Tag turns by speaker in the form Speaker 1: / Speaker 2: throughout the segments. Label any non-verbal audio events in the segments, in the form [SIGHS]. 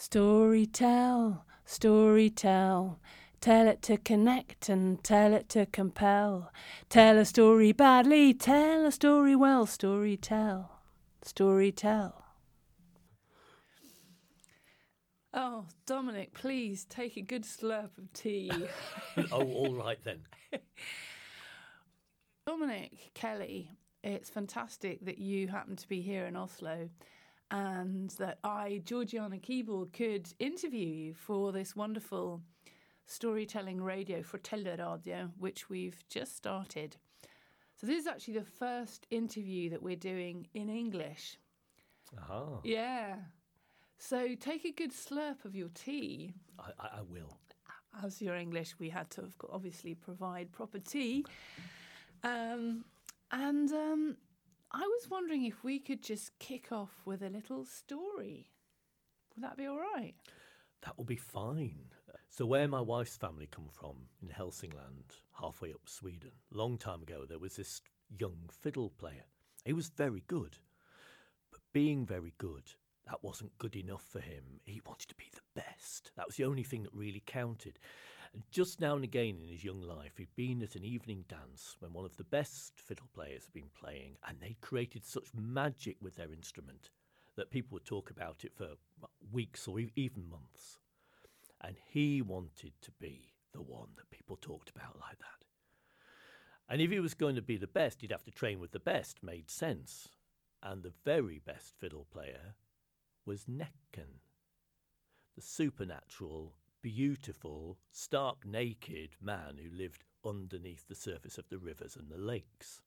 Speaker 1: Story tell, story tell. Tell it to connect and tell it to compel. Tell a story badly, tell a story well. Story tell, story tell. Oh, Dominic, please take a good slurp of tea. [LAUGHS]
Speaker 2: oh, all right then.
Speaker 1: Dominic Kelly, it's fantastic that you happen to be here in Oslo and that I, Georgiana Keable, could interview you for this wonderful storytelling radio, Forteller Radio, which we've just started. So, this is actually the first interview that we're doing in English.
Speaker 2: Ah.
Speaker 1: Yeah. So, take a good slurp of your tea.
Speaker 2: I, I, I will.
Speaker 1: As your English, we had to obviously provide proper tea. Um, and um, I was wondering if we could just kick off with a little story. Would that be all right?
Speaker 2: That will be fine. So, where my wife's family come from in Helsingland, halfway up Sweden, long time ago, there was this young fiddle player. He was very good, but being very good, that wasn't good enough for him. He wanted to be the best. That was the only thing that really counted. And just now and again in his young life, he'd been at an evening dance when one of the best fiddle players had been playing, and they'd created such magic with their instrument that people would talk about it for weeks or even months. And he wanted to be the one that people talked about like that. And if he was going to be the best, he'd have to train with the best, made sense. And the very best fiddle player was Näcken, the supernatural beautiful, stark naked man who lived underneath the surface of the rivers and the lakes.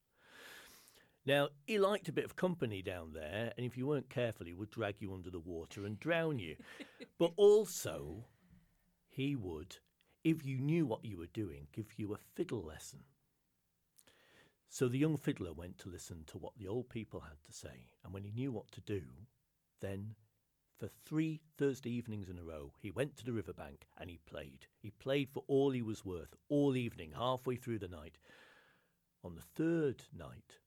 Speaker 2: Now, he liked a bit of company down there, and if you weren't careful, he would drag you under the water and drown you. [LAUGHS] but also, he would, if you knew what you were doing, give you a fiddle lesson. So the young fiddler went to listen to what the old people had to say, and when he knew what to do, then for three Thursday evenings in a row, he went to the riverbank and he played. He played for all he was worth, all evening, halfway through the night. On the third night,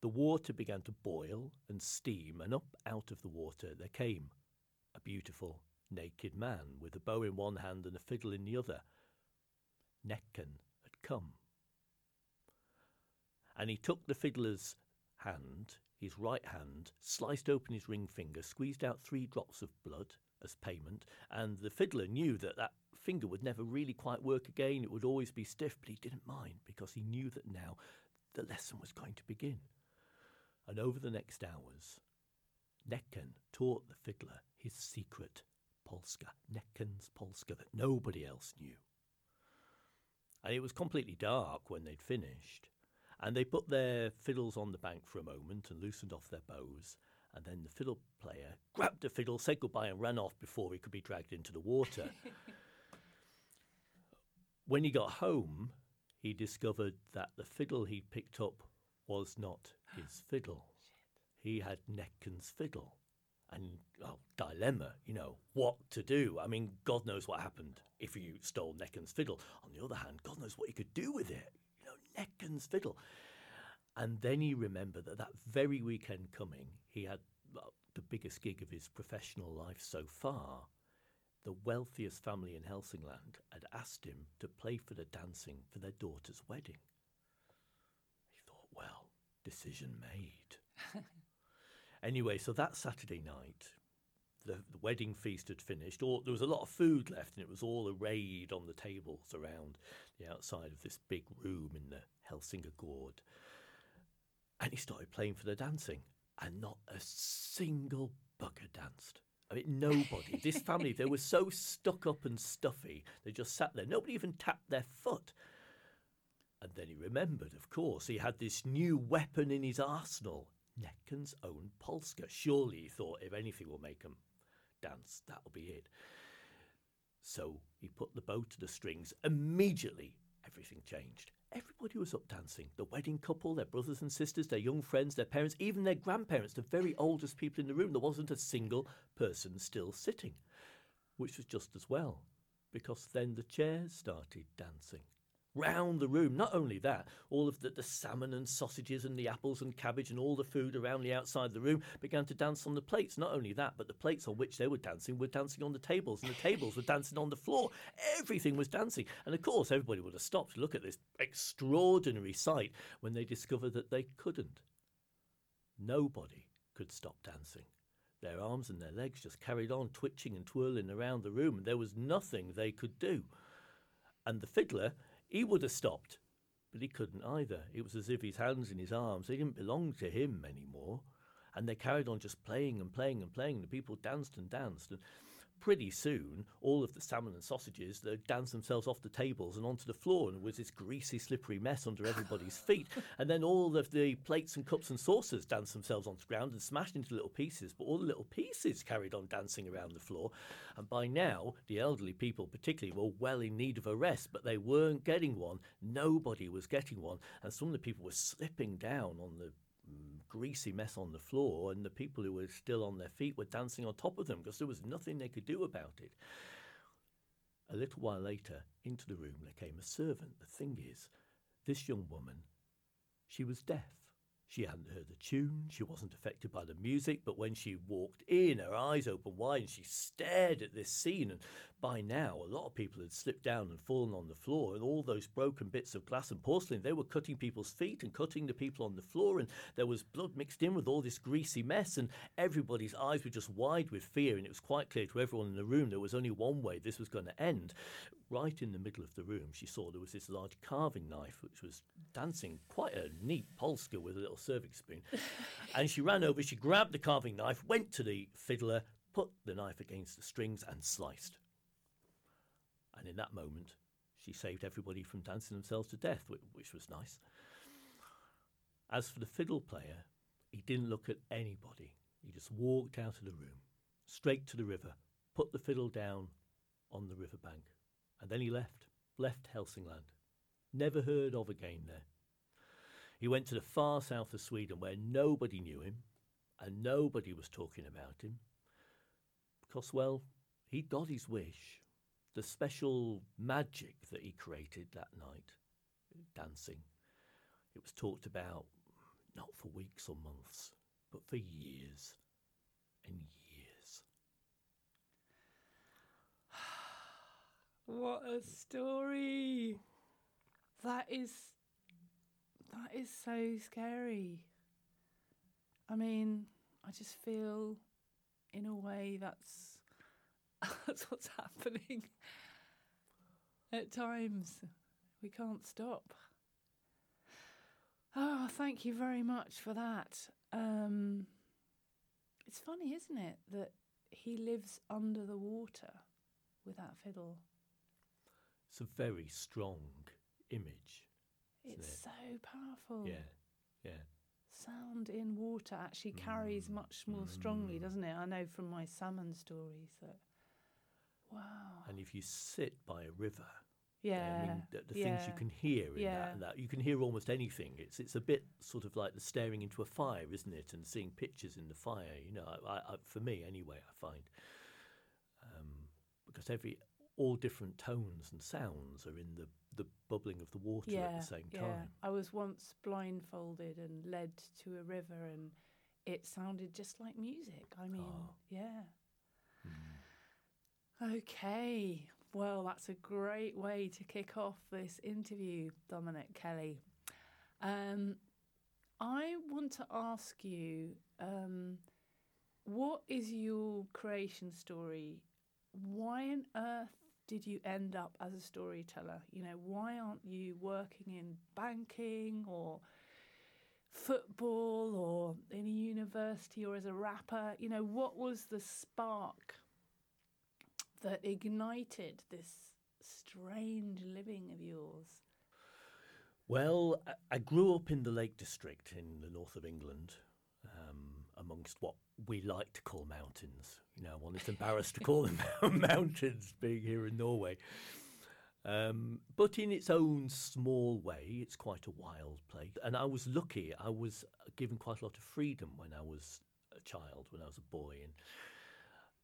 Speaker 2: the water began to boil and steam, and up out of the water there came a beautiful, naked man with a bow in one hand and a fiddle in the other. Näcken had come. And he took the fiddler's hand his right hand, sliced open his ring finger, squeezed out three drops of blood as payment, and the fiddler knew that that finger would never really quite work again. It would always be stiff, but he didn't mind because he knew that now the lesson was going to begin. And over the next hours, Näcken taught the fiddler his secret polska, Näcken's polska, that nobody else knew. And it was completely dark when they'd finished, and they put their fiddles on the bank for a moment and loosened off their bows. And then the fiddle player grabbed the fiddle, said goodbye, and ran off before he could be dragged into the water. [LAUGHS] when he got home, he discovered that the fiddle he'd picked up was not his [GASPS] fiddle. He had Näcken's fiddle. And, oh, dilemma, you know, what to do. I mean, God knows what happened if you stole Näcken's fiddle. On the other hand, God knows what you could do with it. Näcken's fiddle. And then he remembered that that very weekend coming, he had well, the biggest gig of his professional life so far. The wealthiest family in Helsingland had asked him to play for the dancing for their daughter's wedding. He thought, well, decision made. [LAUGHS] anyway, so that Saturday night, the, the, wedding feast had finished. All, there was a lot of food left, and it was all arrayed on the tables around the outside of this big room in the Helsingegård. And he started playing for the dancing, and not a single bugger danced. I mean, nobody. this family, they were so stuck up and stuffy, they just sat there. Nobody even tapped their foot. And then he remembered, of course, he had this new weapon in his arsenal Näcken's own Polska. Surely he thought, if anything will make him dance, that'll be it. So he put the bow to the strings. Immediately, everything changed. Everybody was up dancing. The wedding couple, their brothers and sisters, their young friends, their parents, even their grandparents, the very oldest people in the room. There wasn't a single person still sitting, which was just as well, because then the chairs started dancing. Round the room. Not only that, all of the, the salmon and sausages and the apples and cabbage and all the food around the outside of the room began to dance on the plates. Not only that, but the plates on which they were dancing were dancing on the tables, and the tables were dancing on the floor. Everything was dancing. And of course, everybody would have stopped to look at this extraordinary sight when they discovered that they couldn't. Nobody could stop dancing. Their arms and their legs just carried on twitching and twirling around the room, and there was nothing they could do. And the fiddler, he would have stopped, but he couldn't either. It was as if his hands and his arms, they didn't belong to him anymore. And they carried on just playing and playing and playing. The people danced and danced. And pretty soon, all of the salmon and sausages danced themselves off the tables and onto the floor, and was this greasy, slippery mess under everybody's [LAUGHS] feet. And then all of the plates and cups and saucers danced themselves onto the ground and smashed into little pieces. But all the little pieces carried on dancing around the floor. And by now, the elderly people, particularly, were well in need of a rest, but they weren't getting one. Nobody was getting one, and some of the people were slipping down on the greasy mess on the floor, and the people who were still on their feet were dancing on top of them because there was nothing they could do about it. A little while later, into the room there came a servant. The thing is, this young woman, she was deaf. She hadn't heard the tune, she wasn't affected by the music, but when she walked in, her eyes opened wide and she stared at this scene. And by now, a lot of people had slipped down and fallen on the floor, and all those broken bits of glass and porcelain, they were cutting people's feet and cutting the people on the floor, and there was blood mixed in with all this greasy mess, and everybody's eyes were just wide with fear, and it was quite clear to everyone in the room there was only one way this was going to end right in the middle of the room, she saw there was this large carving knife which was dancing quite a neat polska with a little serving spoon. [LAUGHS] and she ran over, she grabbed the carving knife, went to the fiddler, put the knife against the strings, and sliced. And in that moment, she saved everybody from dancing themselves to death, which was nice. As for the fiddle player, he didn't look at anybody. He just walked out of the room, straight to the river, put the fiddle down on the riverbank, and then he left, left Helsingland. Never heard of again there. He went to the far south of Sweden where nobody knew him and nobody was talking about him. Because, well, he got his wish. The special magic that he created that night, dancing, it was talked about not for weeks or months, but for years and years.
Speaker 1: What a story! That is that is so scary. I mean, I just feel in a way that's [LAUGHS] that's what's happening [LAUGHS] at times. We can't stop. Oh, thank you very much for that. Um, it's funny, isn't it, that he lives under the water with that fiddle.
Speaker 2: It's a very strong image.
Speaker 1: It's
Speaker 2: it?
Speaker 1: so powerful.
Speaker 2: Yeah, yeah.
Speaker 1: Sound in water actually carries
Speaker 2: Mm,
Speaker 1: much more strongly,
Speaker 2: mm.
Speaker 1: doesn't it? I know from my salmon stories that. Wow.
Speaker 2: And if you sit by a river,
Speaker 1: yeah.
Speaker 2: I mean, the, the things you can hear in
Speaker 1: Yeah.
Speaker 2: that, and that you can hear almost anything. It's it's a bit sort of like the staring into a fire, isn't it? And seeing pictures in the fire. You know, I, I, for me anyway, I find um, because every all different tones and sounds are in the the bubbling of the water
Speaker 1: yeah,
Speaker 2: at the same
Speaker 1: yeah.
Speaker 2: time.
Speaker 1: I was once blindfolded and led to a river, and it sounded just like music. I mean,
Speaker 2: Oh.
Speaker 1: yeah.
Speaker 2: Mm.
Speaker 1: Okay. Well, that's a great way to kick off this interview, Dominic Kelly. Um, I want to ask you um, what is your creation story? Why on earth did you end up as a storyteller? You know, why aren't you working in banking or football or in a university or as a rapper? You know, what was the spark that ignited this strange living of yours?
Speaker 2: Well, I- grew up in the Lake District in the north of England, amongst what we like to call mountains. You know, one is embarrassed to call them [LAUGHS] mountains, being here in Norway. Um, but in its own small way, it's quite a wild place. And I was lucky; I was given quite a lot of freedom when I was a child, when I was a boy, and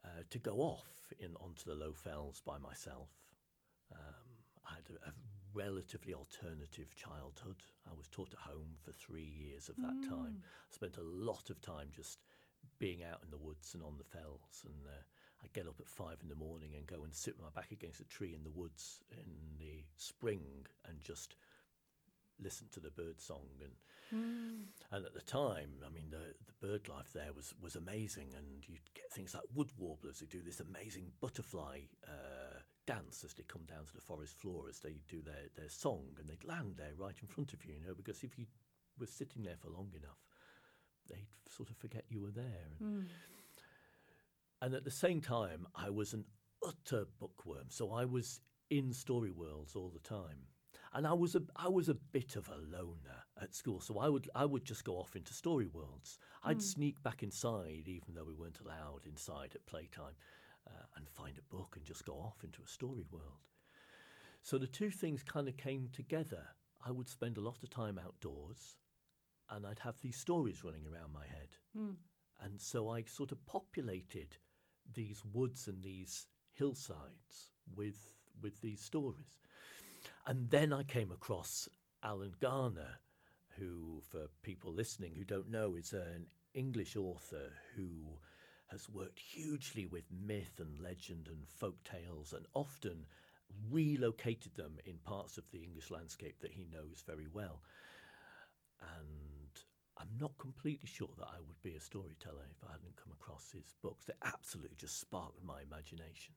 Speaker 2: uh, to go off in onto the low fells by myself. Um, I had a, a relatively alternative childhood. I was taught at home for three years of that time. I spent a lot of time just being out in the woods and on the fells. And uh, I'd get up at five in the morning and go and sit with my back against a tree in the woods in the spring and just listen to the bird song and and at the time I mean the the bird life there was was amazing and you'd get things like wood warblers who do this amazing butterfly uh, dance as they come down to the forest floor as they do their, their song and they'd land there right in front of you you know because if you were sitting there for long enough they'd sort of forget you were there. And, hmm. and at the same time I was an utter bookworm so I was in story worlds all the time. And I was a I was a bit of a loner at school, so I would I would just go off into story worlds. I'd hmm. sneak back inside, even though we weren't allowed inside at playtime, uh, and find a book and just go off into a story world. So the two things kind of came together. I would spend a lot of time outdoors, and I'd have these stories running around my head, and so I sort of populated these woods and these hillsides with with these stories. And then I came across Alan Garner, who, for people listening who don't know, is an English author who has worked hugely with myth and legend and folk tales and often relocated them in parts of the English landscape that he knows very well. And I'm not completely sure that I would be a storyteller if I hadn't come across his books. They absolutely just sparked my imagination.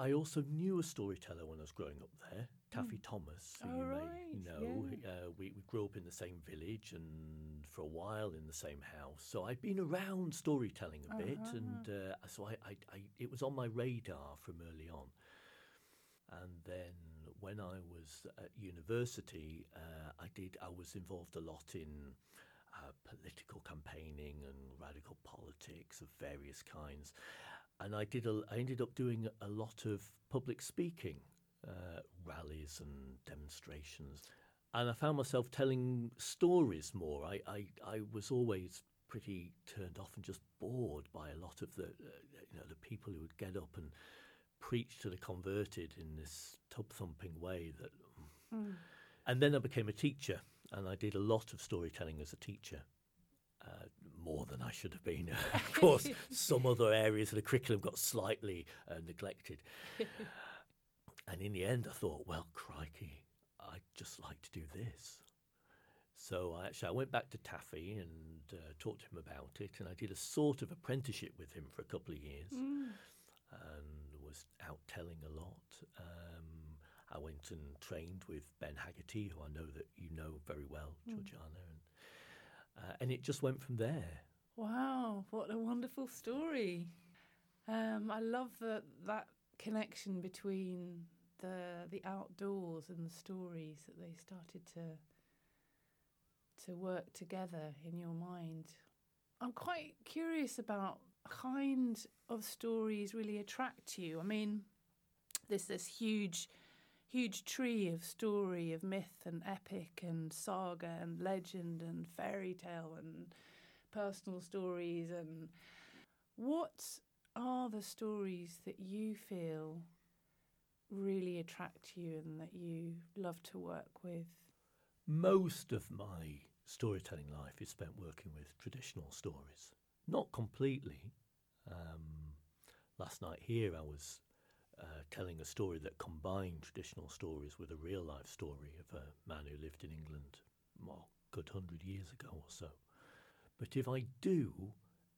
Speaker 2: I also knew a storyteller when I was growing up there, Taffy Thomas, who
Speaker 1: Oh,
Speaker 2: you
Speaker 1: right,
Speaker 2: may know.
Speaker 1: yeah.
Speaker 2: Uh, we, we grew up in the same village and for a while in the same house. So I've been around storytelling a bit, and uh, so I, I, I, it was on my radar from early on. And then when I was at university, uh, I did. I was involved a lot in uh, political campaigning and radical politics of various kinds, and I did. A, I ended up doing a lot of public speaking, uh, rallies and demonstrations, and I found myself telling stories more. I, I, I was always pretty turned off and just bored by a lot of the, uh, you know, the people who would get up and preach to the converted in this tub thumping way that and then I became a teacher and I did a lot of storytelling as a teacher uh, more than I should have been. [LAUGHS] Of course [LAUGHS] some other areas of the curriculum got slightly uh, neglected. [LAUGHS] And in the end I thought well crikey I'd just like to do this. So I actually I went back to Taffy and uh, talked to him about it, and I did a sort of apprenticeship with him for a couple of years, and was out telling a lot. Um, I went and trained with Ben Haggerty, who I know that you know very well, Georgiana, and uh, and it just went from there.
Speaker 1: Wow, what a wonderful story. Um, I love that that connection between the the outdoors and the stories that they started to to work together in your mind. I'm quite curious about kind of stories really attract you. I mean, there's this huge huge tree of story of myth and epic and saga and legend and fairy tale and personal stories and what are the stories that you feel really attract you and that you love to work with
Speaker 2: Most of my storytelling life is spent working with traditional stories. Not completely. Um, last night here, I was uh, telling a story that combined traditional stories with a real life story of a man who lived in England, a good hundred years ago or so. But if I do,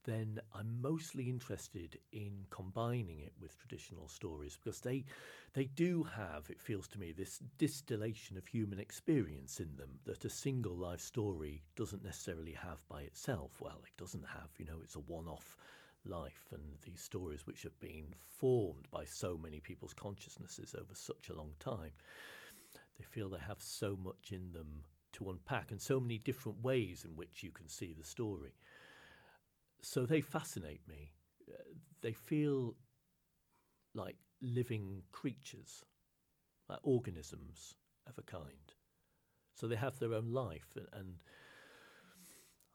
Speaker 2: then I'm mostly interested in combining it with traditional stories because they they do have, it feels to me, this distillation of human experience in them that a single life story doesn't necessarily have by itself. Well, it doesn't have, you know, it's a one off life and these stories which have been formed by so many people's consciousnesses over such a long time. They feel they have so much in them to unpack and so many different ways in which you can see the story so they fascinate me. They feel like living creatures, like organisms of a kind. So they have their own life, and, and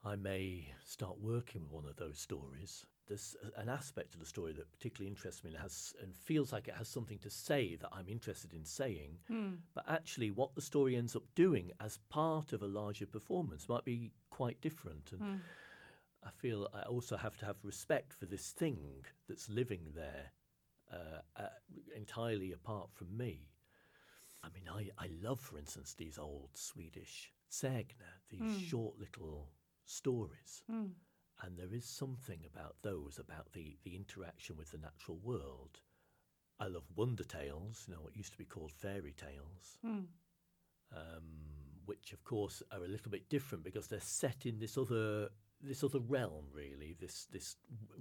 Speaker 2: I may start working with one of those stories there's uh, an aspect of the story that particularly interests me and has and feels like it has something to say that I'm interested in saying. Hmm. But actually, what the story ends up doing as part of a larger performance might be quite different. And hmm. I feel I also have to have respect for this thing that's living there uh, uh, entirely apart from me. I mean, I, I love, for instance, these old Swedish sägner, these hmm. short little stories. And there is something about those, about the, the interaction with the natural world. I love wonder tales, you know, what used to be called fairy tales, um, which of course are a little bit different because they're set in this other this other realm, really, this this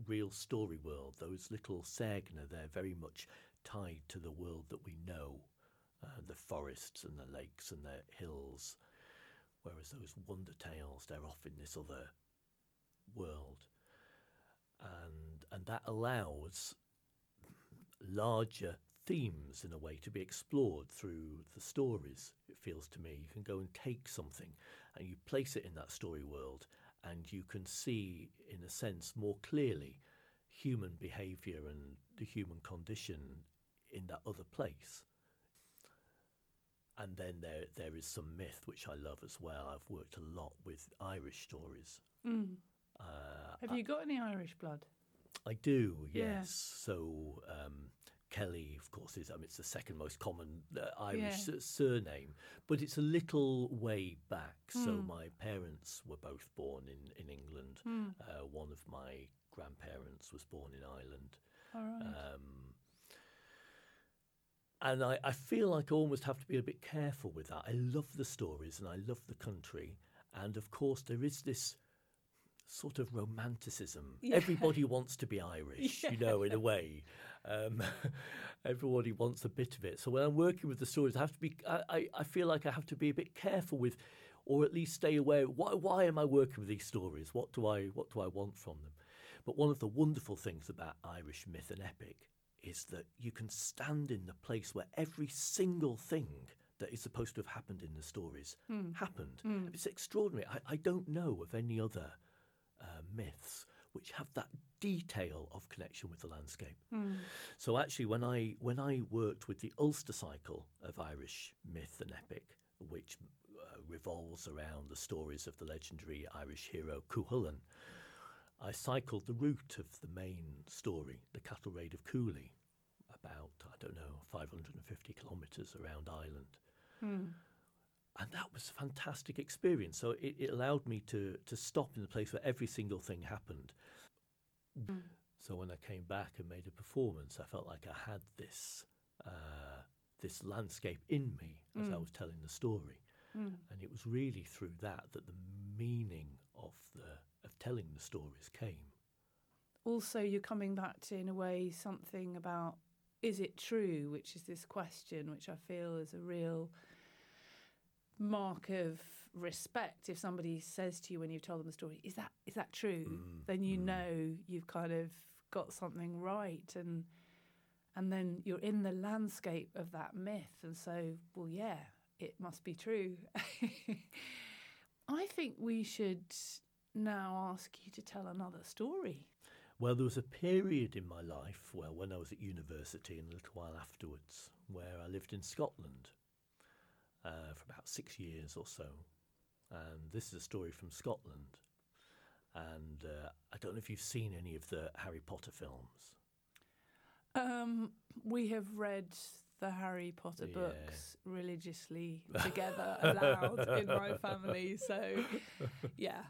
Speaker 2: real story world. Those little sägner, they're very much tied to the world that we know, uh, the forests and the lakes and the hills. Whereas those wonder tales, they're off in this other world, and and that allows larger themes in a way to be explored through the stories. It feels to me you can go and take something and you place it in that story world, and you can see, in a sense, more clearly human behaviour and the human condition in that other place. And then there there is some myth which I love as well. I've worked a lot with Irish stories. Mm. Uh,
Speaker 1: Have you got any Irish blood?
Speaker 2: I do,
Speaker 1: Yeah.
Speaker 2: yes. So um, Kelly, of course, is I mean, it's the second most common uh, Irish
Speaker 1: Yeah.
Speaker 2: surname, but it's a little way back. So
Speaker 1: Hmm.
Speaker 2: my parents were both born in in England.
Speaker 1: Hmm.
Speaker 2: Uh, one of my grandparents was born in Ireland.
Speaker 1: All right.
Speaker 2: Um, and I, I feel like I almost have to be a bit careful with that. I love the stories and I love the country. And of course, there is this sort of romanticism. [LAUGHS]
Speaker 1: Yeah.
Speaker 2: Everybody wants to be Irish, you know, in a way. Um, [LAUGHS] everybody wants a bit of it. So when I'm working with the stories, I have to be, I, I, feel like I have to be a bit careful with, or at least stay aware. Why, why am I working with these stories? What do I, what do I want from them? But one of the wonderful things about Irish myth and epic is that you can stand in the place where every single thing that is supposed to have happened in the stories happened. It's extraordinary. I, I don't know of any other uh, myths which have that detail of connection with the landscape. So actually, when I when I worked with the Ulster cycle of Irish myth and epic, which uh, revolves around the stories of the legendary Irish hero Cuchulainn, I cycled the route of the main story, the cattle raid of Cooley, about I don't know 550 kilometres around Ireland. And that was a fantastic experience. So it, it allowed me to, to stop in the place where every single thing happened. Mm. So when I came back and made a performance, I felt like I had this uh, this landscape in me as I mm. was telling the story, mm. and it was really through that that the meaning of the of telling the stories came.
Speaker 1: also, you're coming back to, in a way, something about is it true, which is this question, which I feel is a real mark of respect. If somebody says to you when you've told them the story, "Is that is that true?" Mm, then you mm. know you've kind of got something right, and and then you're in the landscape of that myth, and so, well, yeah, it must be true. [LAUGHS] I think we should now ask you to tell another story.
Speaker 2: Well, there was a period in my life, well, when I was at university and a little while afterwards, where I lived in Scotland uh, for about six years or so. And this is a story from Scotland. And uh, I don't know if you've seen any of the Harry Potter films.
Speaker 1: Um, we have read the Harry Potter
Speaker 2: Yeah.
Speaker 1: books religiously [LAUGHS] together aloud in my family. So, yeah.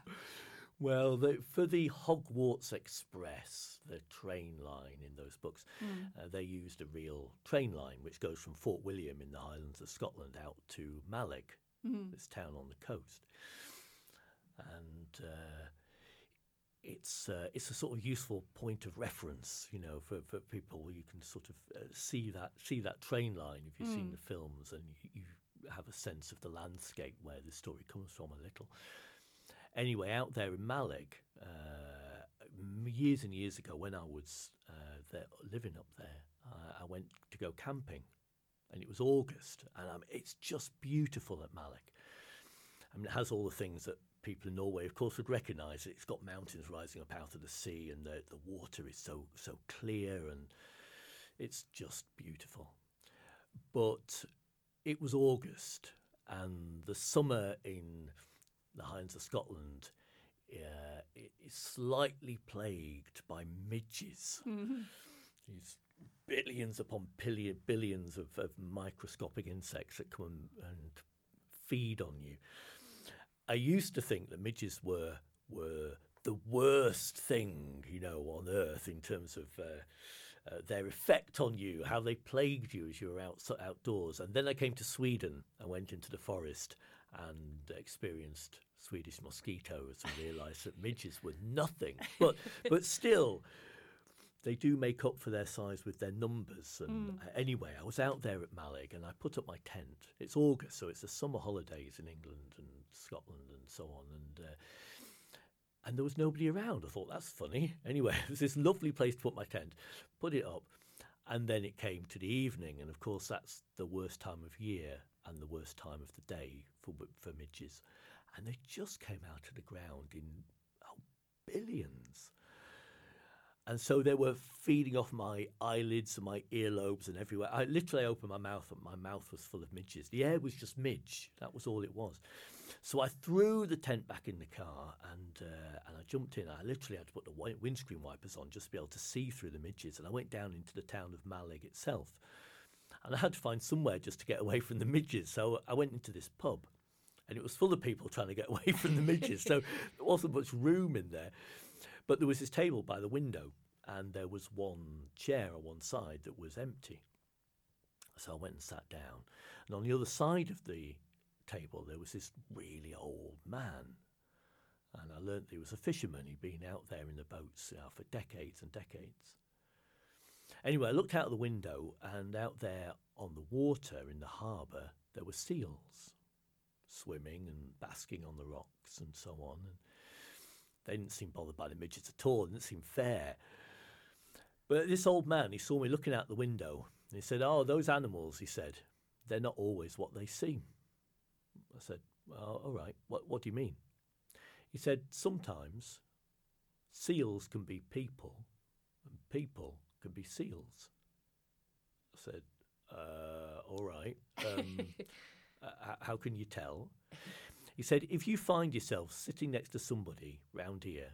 Speaker 2: Well, the, for the Hogwarts Express, the train line in those books, uh, they used a real train line which goes from Fort William in the Highlands of Scotland out to Mallaig, this town on the coast. And uh, it's uh, it's a sort of useful point of reference, you know, for, for people. You can sort of uh, see that see that train line if you've seen the films, and you, you have a sense of the landscape where the story comes from a little. Anyway, out there in Mallaig, uh, years and years ago, when I was uh, there, living up there, I went to go camping, and it was August, and um, it's just beautiful at Mallaig. I mean, it has all the things that people in Norway, of course, would recognise it. It's got mountains rising up out of the sea, and the, the water is so so clear, and it's just beautiful. But it was August, and the summer in the Highlands of Scotland uh, is slightly plagued by midges. Mm-hmm. These billions upon billions of, of, microscopic insects that come and, and feed on you. I used to think that midges were were the worst thing, you know, on earth in terms of uh, uh, their effect on you, how they plagued you as you were out, outdoors. And then I came to Sweden and went into the forest and experienced Swedish mosquitoes and realised that midges were nothing. But but still, they do make up for their size with their numbers. And mm. anyway, I was out there at Mallaig and I put up my tent. It's August, so it's the summer holidays in England and Scotland and so on. And uh, and there was nobody around. I thought that's funny. Anyway, [LAUGHS] it was this lovely place to put my tent. Put it up, and then it came to the evening, and of course that's the worst time of year and the worst time of the day for for midges, and they just came out of the ground in oh, billions. And so they were feeding off my eyelids and my earlobes and everywhere. I literally opened my mouth and my mouth was full of midges. The air was just midge. That was all it was. So I threw the tent back in the car and uh, and I jumped in. I literally had to put the windscreen wipers on just to be able to see through the midges. And I went down into the town of Mallaig itself. And I had to find somewhere just to get away from the midges. So I went into this pub and it was full of people trying to get [LAUGHS] away from the midges. so there wasn't much room in there. But there was this table by the window, and there was one chair on one side that was empty. So I went and sat down. And on the other side of the table, there was this really old man. And I learnt he was a fisherman. He'd been out there in the boats you know, for decades and decades. Anyway, I looked out the window, and out there on the water in the harbour, there were seals swimming and basking on the rocks and so on. And they didn't seem bothered by the midgets at all. It didn't seem fair. But this old man, he saw me looking out the window. And he said, "Oh, those animals," he said, "they're not always what they seem." I said, "Well, all right. What What do you mean?" He said, "Sometimes seals can be people, and people can be seals." I said, uh, "All right. Um, [LAUGHS] uh, how can you tell?" He said, if you find yourself sitting next to somebody round here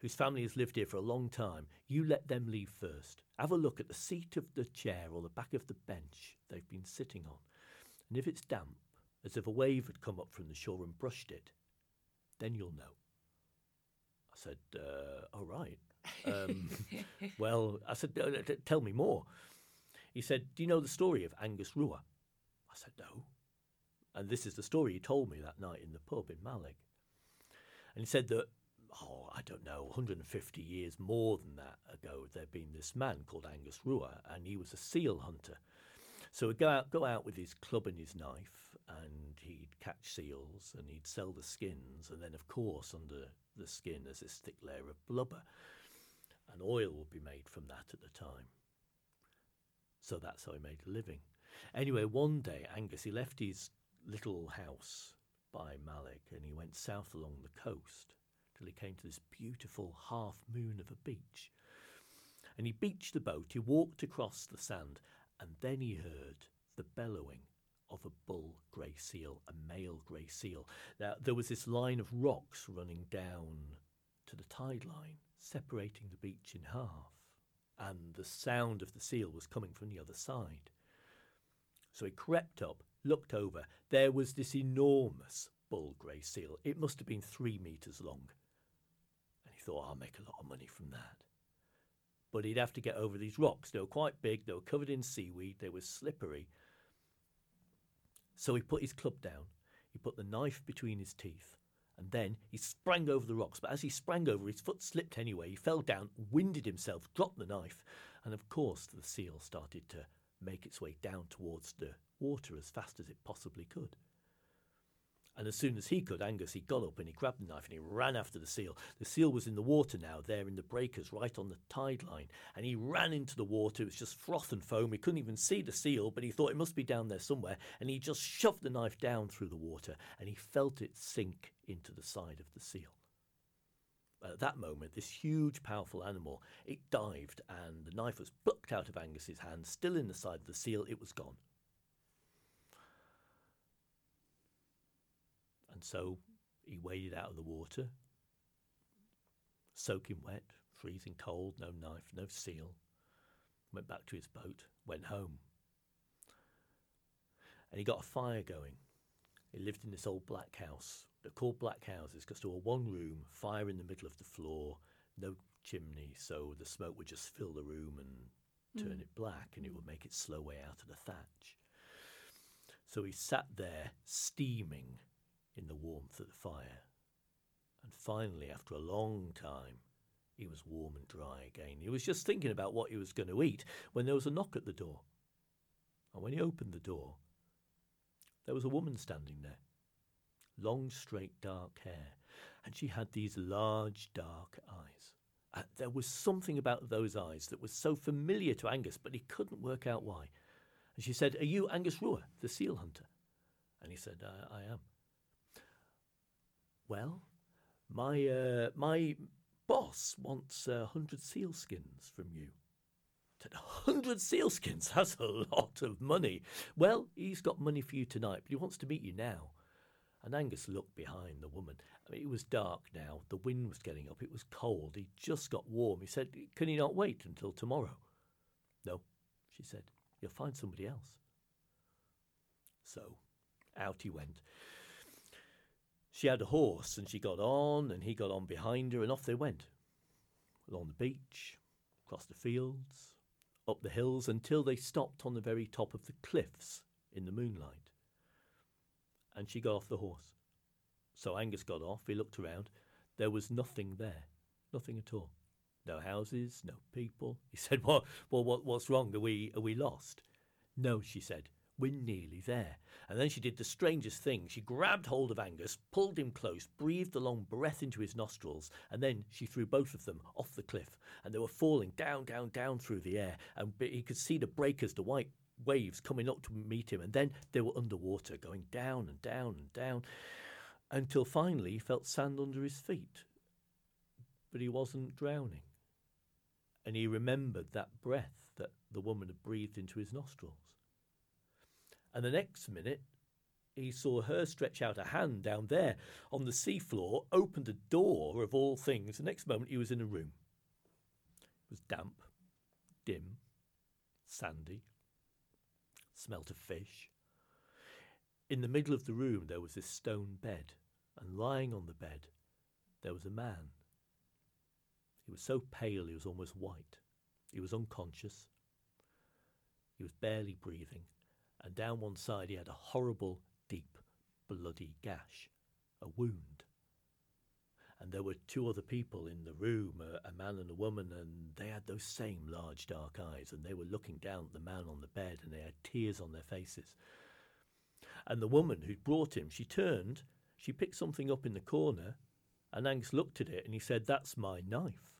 Speaker 2: whose family has lived here for a long time, you let them leave first. Have a look at the seat of the chair or the back of the bench they've been sitting on. And if it's damp, as if a wave had come up from the shore and brushed it, then you'll know. I said, uh, all right. Um, [LAUGHS] well, I said, tell me more. He said, do you know the story of Angus Rua? I said, no. And this is the story he told me that night in the pub in Mallaig. And he said that, oh, I don't know, 150 years more than that ago, there'd been this man called Angus Rua, and he was a seal hunter. So he'd go out, go out with his club and his knife, and he'd catch seals, and he'd sell the skins, and then, of course, under the skin there's this thick layer of blubber, and oil would be made from that at the time. So that's how he made a living. Anyway, one day Angus he left his little house by Mallaig and he went south along the coast till he came to this beautiful half moon of a beach. And he beached the boat, he walked across the sand, and then he heard the bellowing of a bull grey seal, a male grey seal. Now, there was this line of rocks running down to the tide line, separating the beach in half, and the sound of the seal was coming from the other side. So he crept up, looked over. There was this enormous bull grey seal. It must have been three metres long. And he thought, I'll make a lot of money from that. But he'd have to get over these rocks. They were quite big, they were covered in seaweed, they were slippery. So he put his club down, he put the knife between his teeth, and then he sprang over the rocks. But as he sprang over, his foot slipped anyway. He fell down, winded himself, dropped the knife, and of course the seal started to make its way down towards the water as fast as it possibly could. And as soon as he could, Angus, he got up and he grabbed the knife and he ran after the seal. The seal was in the water now, there in the breakers, right on the tide line. And he ran into the water. It was just froth and foam. He couldn't even see the seal, but he thought it must be down there somewhere. And he just shoved the knife down through the water and he felt it sink into the side of the seal. At that moment, this huge, powerful animal, it dived and the knife was plucked out of Angus's hand, still in the side of the seal. It was gone. And so he waded out of the water, soaking wet, freezing cold, no knife, no seal. Went back to his boat, went home. And he got a fire going. He lived in this old black house. They're called black houses because there were one room, fire in the middle of the floor, no chimney, so the smoke would just fill the room and turn
Speaker 1: Mm.
Speaker 2: it black and it would make its slow way out of the thatch. So he sat there steaming in the warmth of the fire. And finally, after a long time, he was warm and dry again. He was just thinking about what he was going to eat when there was a knock at the door. And when he opened the door, there was a woman standing there. Long, straight, dark hair. And she had these large, dark eyes. Uh, there was something about those eyes that was so familiar to Angus, but he couldn't work out why. And she said, Are you Angus Rua, the seal hunter? And he said, I, I am. Well, my uh, my boss wants a hundred sealskins from you. A hundred sealskins? That's a lot of money. Well, he's got money for you tonight, but he wants to meet you now. And Angus looked behind the woman. I mean, it was dark now. The wind was getting up. It was cold. He just got warm. He said, Can he not wait until tomorrow? No, she said. You'll find somebody else. So out he went. She had a horse and she got on and he got on behind her and off they went. Along the beach, across the fields, up the hills until they stopped on the very top of the cliffs in the moonlight. And she got off the horse. So Angus got off, he looked around. There was nothing there, nothing at all. No houses, no people. He said, Well, well what, what's wrong? Are we, are we lost? No, she said. We're nearly there. And then she did the strangest thing. She grabbed hold of Angus, pulled him close, breathed a long breath into his nostrils, and then she threw both of them off the cliff. And they were falling down, down, down through the air. And he could see the breakers, the white waves coming up to meet him. And then they were underwater, going down and down and down, until finally he felt sand under his feet. But he wasn't drowning. And he remembered that breath that the woman had breathed into his nostrils. And the next minute, he saw her stretch out a hand down there on the seafloor, opened a door of all things. The next moment, he was in a room. It was damp, dim, sandy, smelt of fish. In the middle of the room, there was this stone bed, and lying on the bed, there was a man. He was so pale he was almost white. He was unconscious. He was barely breathing and down one side he had a horrible, deep, bloody gash, a wound. And there were two other people in the room, a, a, man and a woman, and they had those same large dark eyes, and they were looking down at the man on the bed, and they had tears on their faces. And the woman who'd brought him, she turned, she picked something up in the corner, and Angus looked at it, and he said, That's my knife.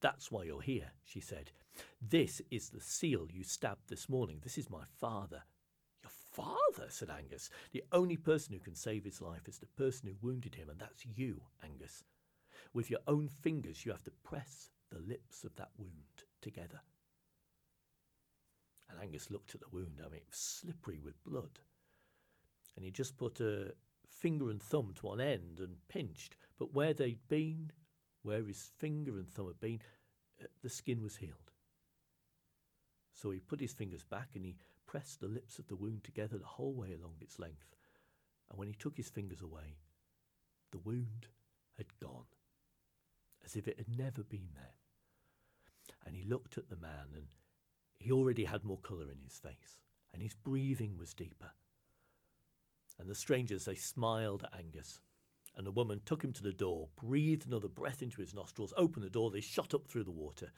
Speaker 2: That's why you're here, she said. This is the seal you stabbed this morning. This is my father. Father, said Angus. The only person who can save his life is the person who wounded him, and that's you, Angus. With your own fingers, you have to press the lips of that wound together. And Angus looked at the wound. I mean, it was slippery with blood. And he just put a finger and thumb to one end and pinched. But where they'd been, where his finger and thumb had been, uh, the skin was healed. So he put his fingers back and he pressed the lips of the wound together the whole way along its length. And when he took his fingers away, the wound had gone, as if it had never been there. And he looked at the man, and he already had more colour in his face, and his breathing was deeper. And the strangers, they smiled at Angus. And the woman took him to the door, breathed another breath into his nostrils, opened the door, they shot up through the water.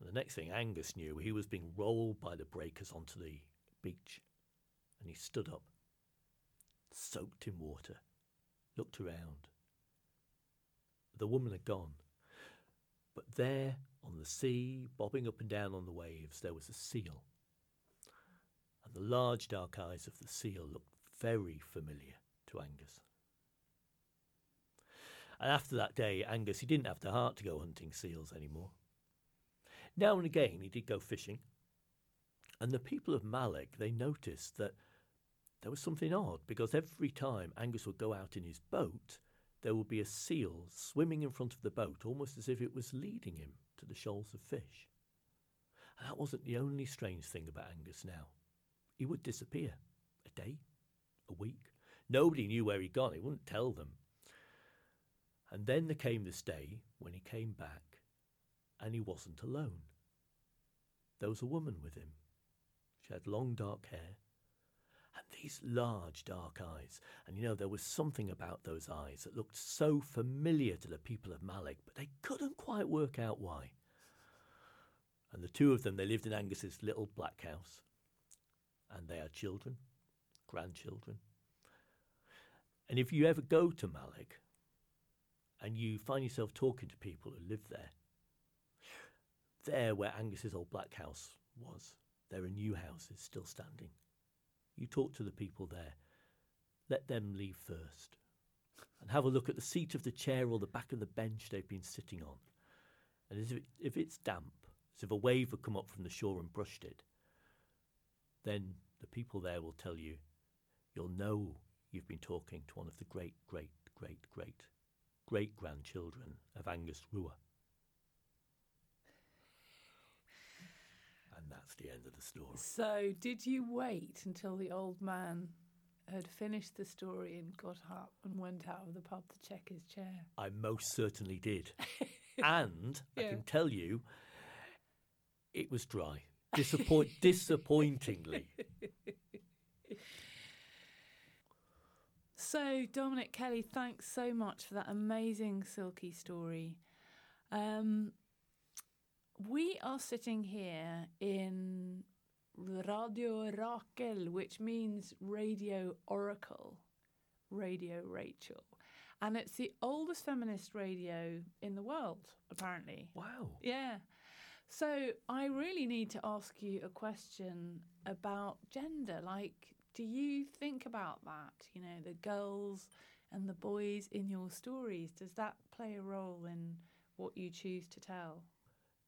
Speaker 2: And the next thing Angus knew, he was being rolled by the breakers onto the beach. And he stood up, soaked in water, looked around. The woman had gone. But there on the sea, bobbing up and down on the waves, there was a seal. And the large dark eyes of the seal looked very familiar to Angus. And after that day, Angus, he didn't have the heart to go hunting seals anymore. Now and again, he did go fishing. And the people of Mallaig, they noticed that there was something odd because every time Angus would go out in his boat, there would be a seal swimming in front of the boat, almost as if it was leading him to the shoals of fish. And that wasn't the only strange thing about Angus now. He would disappear a day, a week. Nobody knew where he'd gone, he wouldn't tell them. And then there came this day when he came back and he wasn't alone. There was a woman with him. She had long dark hair and these large dark eyes. And you know, there was something about those eyes that looked so familiar to the people of Mallaig, but they couldn't quite work out why. And the two of them, they lived in Angus's little black house. And they had children, grandchildren. And if you ever go to Mallaig and you find yourself talking to people who live there, there where Angus's old black house was, there are new houses still standing. You talk to the people there. Let them leave first. And have a look at the seat of the chair or the back of the bench they've been sitting on. And if, it, if it's damp, as if a wave had come up from the shore and brushed it, then the people there will tell you, you'll know you've been talking to one of the great, great, great, great, great grandchildren of Angus Rua. And that's the end of the story.
Speaker 1: So, did you wait until the old man had finished the story and got up and went out of the pub to check his chair?
Speaker 2: I most certainly did. [LAUGHS] and I can tell you, it was dry. Disappoint, [LAUGHS] disappointingly.
Speaker 1: So, Dominic Kelly, thanks so much for that amazing selkie story. Um, we are sitting here in Radio Rakel, which means Radio Oracle, Radio Rachel. And it's the oldest feminist radio in the world, apparently.
Speaker 2: Wow.
Speaker 1: Yeah. So I really need to ask you a question about gender. Like, do you think about that? You know, the girls and the boys in your stories. Does that play a role in what you choose to tell?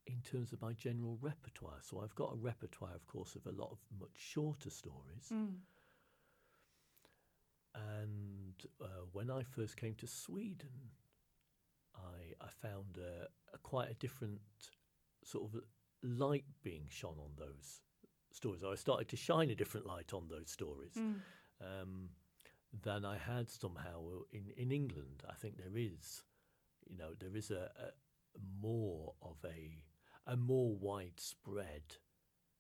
Speaker 2: In terms of my general repertoire, so I've got a repertoire, of course, of a lot of much shorter stories.
Speaker 1: Mm.
Speaker 2: And uh, when I first came to Sweden, I, I found a, a quite a different sort of light being shone on those stories. I started to shine a different light on those stories
Speaker 1: Mm.
Speaker 2: um, than I had somehow in, in England. I think there is, you know, there is a, a more of a a more widespread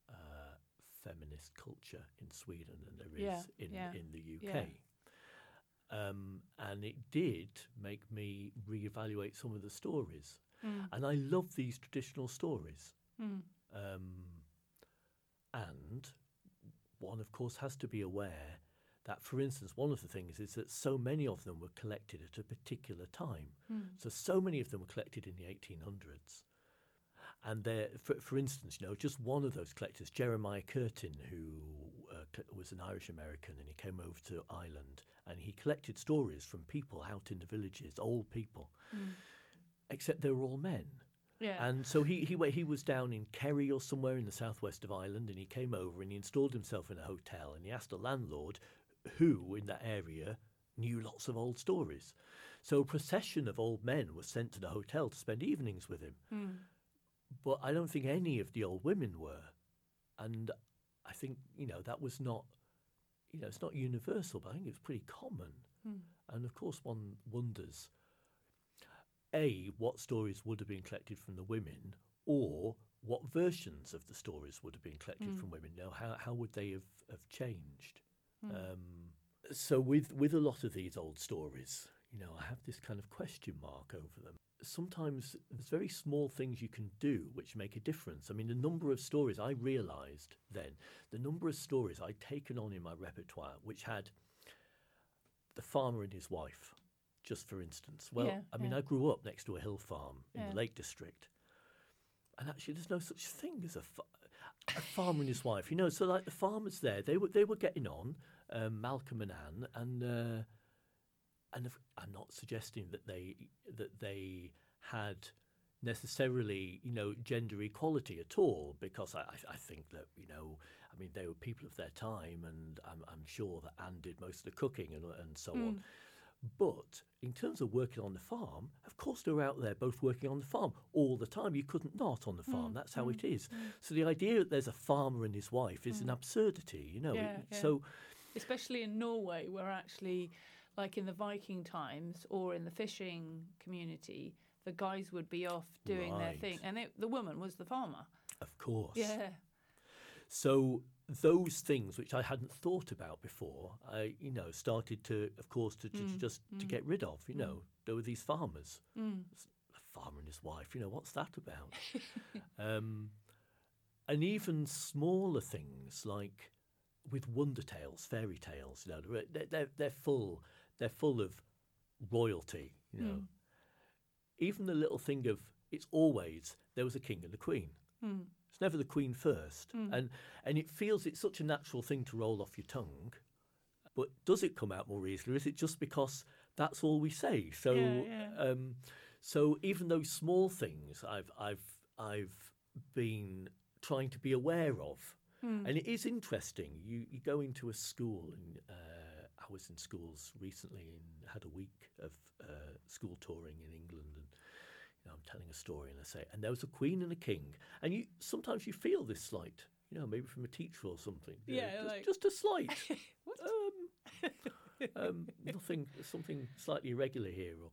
Speaker 2: uh, feminist culture in Sweden than there is
Speaker 1: Yeah,
Speaker 2: in
Speaker 1: yeah,
Speaker 2: in the
Speaker 1: yeah.
Speaker 2: UK. Um, and it did make me reevaluate some of the stories.
Speaker 1: Mm.
Speaker 2: And I love these traditional stories.
Speaker 1: Mm.
Speaker 2: Um, and one, of course, has to be aware that, for instance, one of the things is that so many of them were collected at a particular time.
Speaker 1: Mm.
Speaker 2: So, so many of them were collected in the 1800s. And there, for, for instance, you know, just one of those collectors, Jeremiah Curtin, who uh, was an Irish American, and he came over to Ireland and he collected stories from people out in the villages, old people,
Speaker 1: Mm.
Speaker 2: except they were all men.
Speaker 1: Yeah.
Speaker 2: And so he, he he was down in Kerry or somewhere in the southwest of Ireland, and he came over and he installed himself in a hotel, and he asked a landlord who in that area knew lots of old stories. So a procession of old men was sent to the hotel to spend evenings with him,
Speaker 1: Mm.
Speaker 2: But I don't think any of the old women were, and I think you know that was not, you know, it's not universal, but I think it was pretty common.
Speaker 1: Mm.
Speaker 2: And of course, one wonders A, what stories would have been collected from the women, or what versions of the stories would have been collected
Speaker 1: Mm.
Speaker 2: from women. Now, how, how would they have, have changed?
Speaker 1: Mm.
Speaker 2: Um, so, with, with a lot of these old stories, you know, I have this kind of question mark over them. Sometimes there's very small things you can do which make a difference. I mean, the number of stories I realised then, the number of stories I'd taken on in my repertoire, which had the farmer and his wife, just for instance. Well,
Speaker 1: Yeah,
Speaker 2: I mean,
Speaker 1: yeah.
Speaker 2: I grew up next to a hill farm in
Speaker 1: Yeah.
Speaker 2: the Lake District, and actually, there's no such thing as a, fa- a farmer and his wife. You know, so like the farmers there, they were they were getting on, um, Malcolm and Anne, and uh, and if, I'm not suggesting that they that they had necessarily, you know, gender equality at all, because I, I I think that you know, I mean, they were people of their time, and I'm, I'm sure that Anne did most of the cooking and and so on. Hmm. But in terms of working on the farm, of course they were out there both working on the farm all the time. You couldn't not on the hmm. farm. That's how hmm. it is. So the idea that there's a farmer and his wife is an absurdity, you know.
Speaker 1: Yeah,
Speaker 2: It-
Speaker 1: yeah.
Speaker 2: So
Speaker 1: especially in Norway, where actually, like in the Viking times or in the fishing community, the guys would be off doing their thing, and it, the woman was the farmer.
Speaker 2: of course.
Speaker 1: Yeah,
Speaker 2: So those things which I hadn't thought about before, I you know started to, of course, to, to
Speaker 1: Mm,
Speaker 2: just to get rid of. You know, there were these farmers, a farmer and his wife. You know, what's that about? [LAUGHS] um, and even smaller things like with wonder tales, fairy tales. You know, they're, they're, they're full they're full of royalty. You know, even the little thing of it's always there was a king and a queen. It's never the queen first, and and it feels it's such a natural thing to roll off your tongue. But does it come out more easily? Or is it just because that's all we say? So,
Speaker 1: Yeah, yeah.
Speaker 2: Um, so even those small things, I've I've I've been trying to be aware of, and it is interesting. You you go into a school, and uh, I was in schools recently and had a week of uh, school touring in England, and you know, I'm telling a story, and I say, and there was a queen and a king, and you sometimes you feel this slight, you know, maybe from a teacher or something, you know,
Speaker 1: Yeah,
Speaker 2: just, just a slight, [LAUGHS]
Speaker 1: What?
Speaker 2: um, um, nothing, something slightly irregular here, or.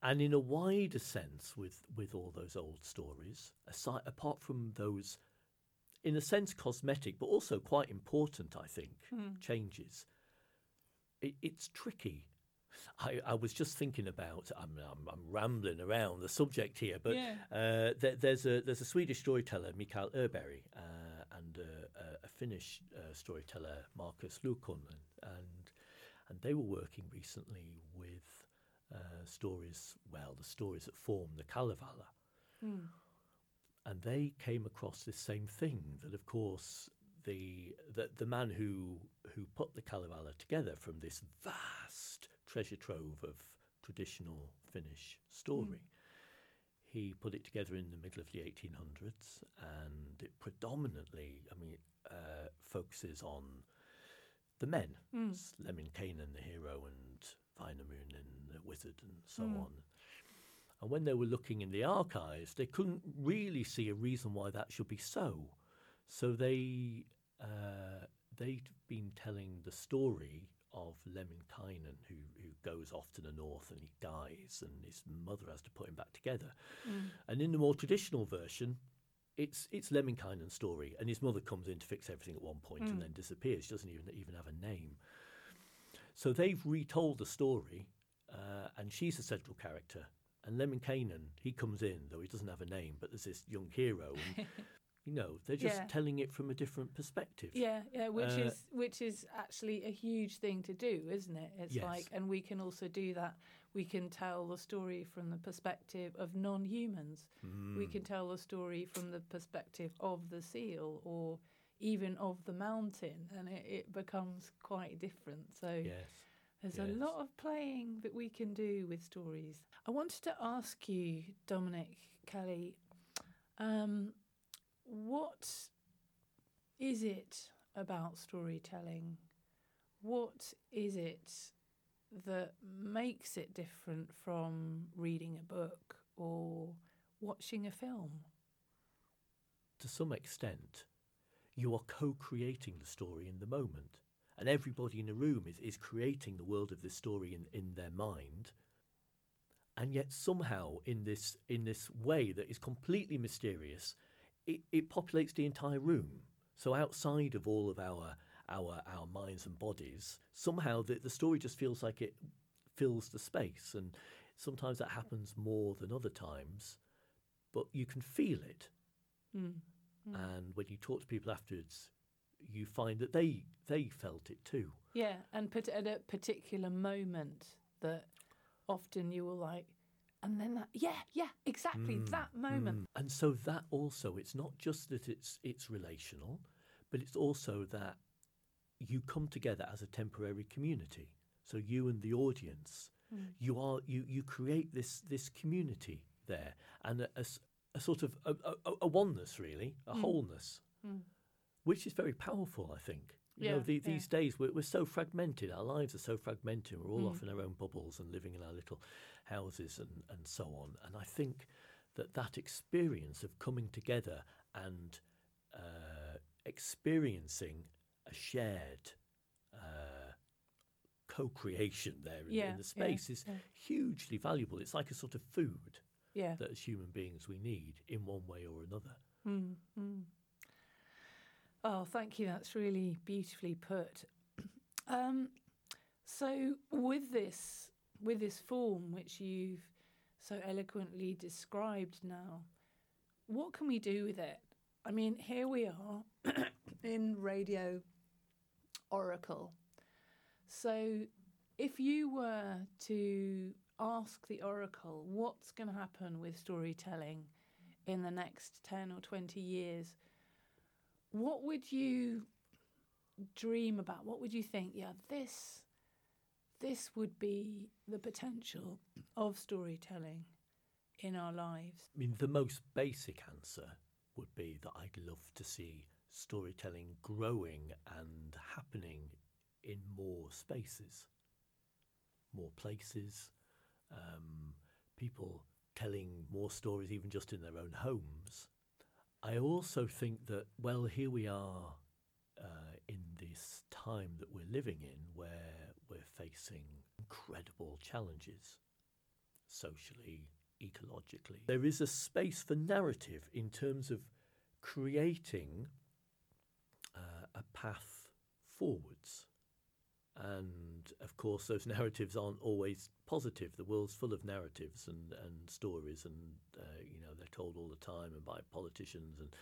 Speaker 2: And in a wider sense, with, with all those old stories, aside, apart from those, in a sense, cosmetic, but also quite important, I think, changes, it, it's tricky. I, I was just thinking about. I'm, I'm, I'm rambling around the subject here, but
Speaker 1: Yeah.
Speaker 2: uh, there, there's a there's a Swedish storyteller, Mikael Öberg, uh, and a, a Finnish uh, storyteller, Marcus Lukonen, and and they were working recently with uh, stories. Well, the stories that form the Kalevala, and they came across this same thing. That of course the the, the man who who put the Kalevala together from this vast treasure trove of traditional Finnish story. Hmm. He put it together in the middle of the 1800s, and it predominantly, I mean, uh, focuses on the men, hmm. It's Lemminkainen, the hero, and Wainamoinen, the wizard, and so hmm. on. And when they were looking in the archives, they couldn't really see a reason why that should be so. So they uh, they'd been telling the story of Lemminkainen, who who goes off to the north and he dies, and his mother has to put him back together. And in the more traditional version, it's it's Lemminkainen's story, and his mother comes in to fix everything at one point and then disappears. She doesn't even even have a name. So they've retold the story, uh, and she's a central character. And Lemminkainen, he comes in, though he doesn't have a name, but there's this young hero. And, [LAUGHS] you know, they're just
Speaker 1: Yeah.
Speaker 2: telling it from a different perspective.
Speaker 1: Yeah, yeah, which
Speaker 2: Uh,
Speaker 1: is which is actually a huge thing to do, isn't it? It's
Speaker 2: Yes.
Speaker 1: like, and we can also do that. We can tell the story from the perspective of non-humans. We
Speaker 2: Mm.
Speaker 1: can tell the story from the perspective of the seal, or even of the mountain, and it, it becomes quite different. So
Speaker 2: Yes.
Speaker 1: there's a lot of playing that we can do with stories. I wanted to ask you, Dominic Kelly, um, what is it about storytelling? What is it that makes it different from reading a book or watching a film?
Speaker 2: to some extent, you are co creating the story in the moment. And everybody in the room is, is creating the world of this story in, in their mind. And yet somehow in this in this way that is completely mysterious, it, it populates the entire room. So outside of all of our our our minds and bodies, somehow the, the story just feels like it fills the space. And sometimes that happens more than other times, but you can feel it. Mm. Mm. And when you talk to people afterwards, you find that they they felt it too.
Speaker 1: Yeah, and put at a particular moment that often you will like, and then that, yeah, yeah, exactly hmm, that moment.
Speaker 2: Mm. And so that also, it's not just that it's it's relational, but it's also that you come together as a temporary community. So you and the audience, hmm. you are you you create this this community there, and a sort of a, a, a oneness, really, a hmm. wholeness, which is very powerful. I think. You know, the,
Speaker 1: yeah.
Speaker 2: these days we're, we're so fragmented. Our lives are so fragmented. We're all off in our own bubbles and living in our little houses and, and so on. And I think that that experience of coming together and uh, experiencing a shared uh, co-creation there in,
Speaker 1: Yeah,
Speaker 2: in the space is
Speaker 1: yeah.
Speaker 2: hugely valuable. It's like a sort of food
Speaker 1: Yeah.
Speaker 2: that as human beings we need in one way or another.
Speaker 1: Oh, thank you. That's really beautifully put. Um, so, with this, with this form which you've so eloquently described now, what can we do with it? I mean, here we are [COUGHS] in Radio Oracle. So, if you were to ask the Oracle what's going to happen with storytelling in the next 10 or 20 years, what would you dream about? What would you think? Yeah, this this would be the potential of storytelling in our lives.
Speaker 2: I mean, the most basic answer would be that I'd love to see storytelling growing and happening in more spaces, more places, um, people telling more stories, even just in their own homes. I also think that, well, here we are uh, in this time that we're living in where we're facing incredible challenges socially, ecologically. There is a space for narrative in terms of creating uh, a path forwards. And of course, those [LAUGHS] narratives aren't always positive. The world's full of narratives and, and stories, and uh, you know they're told all the time and by politicians and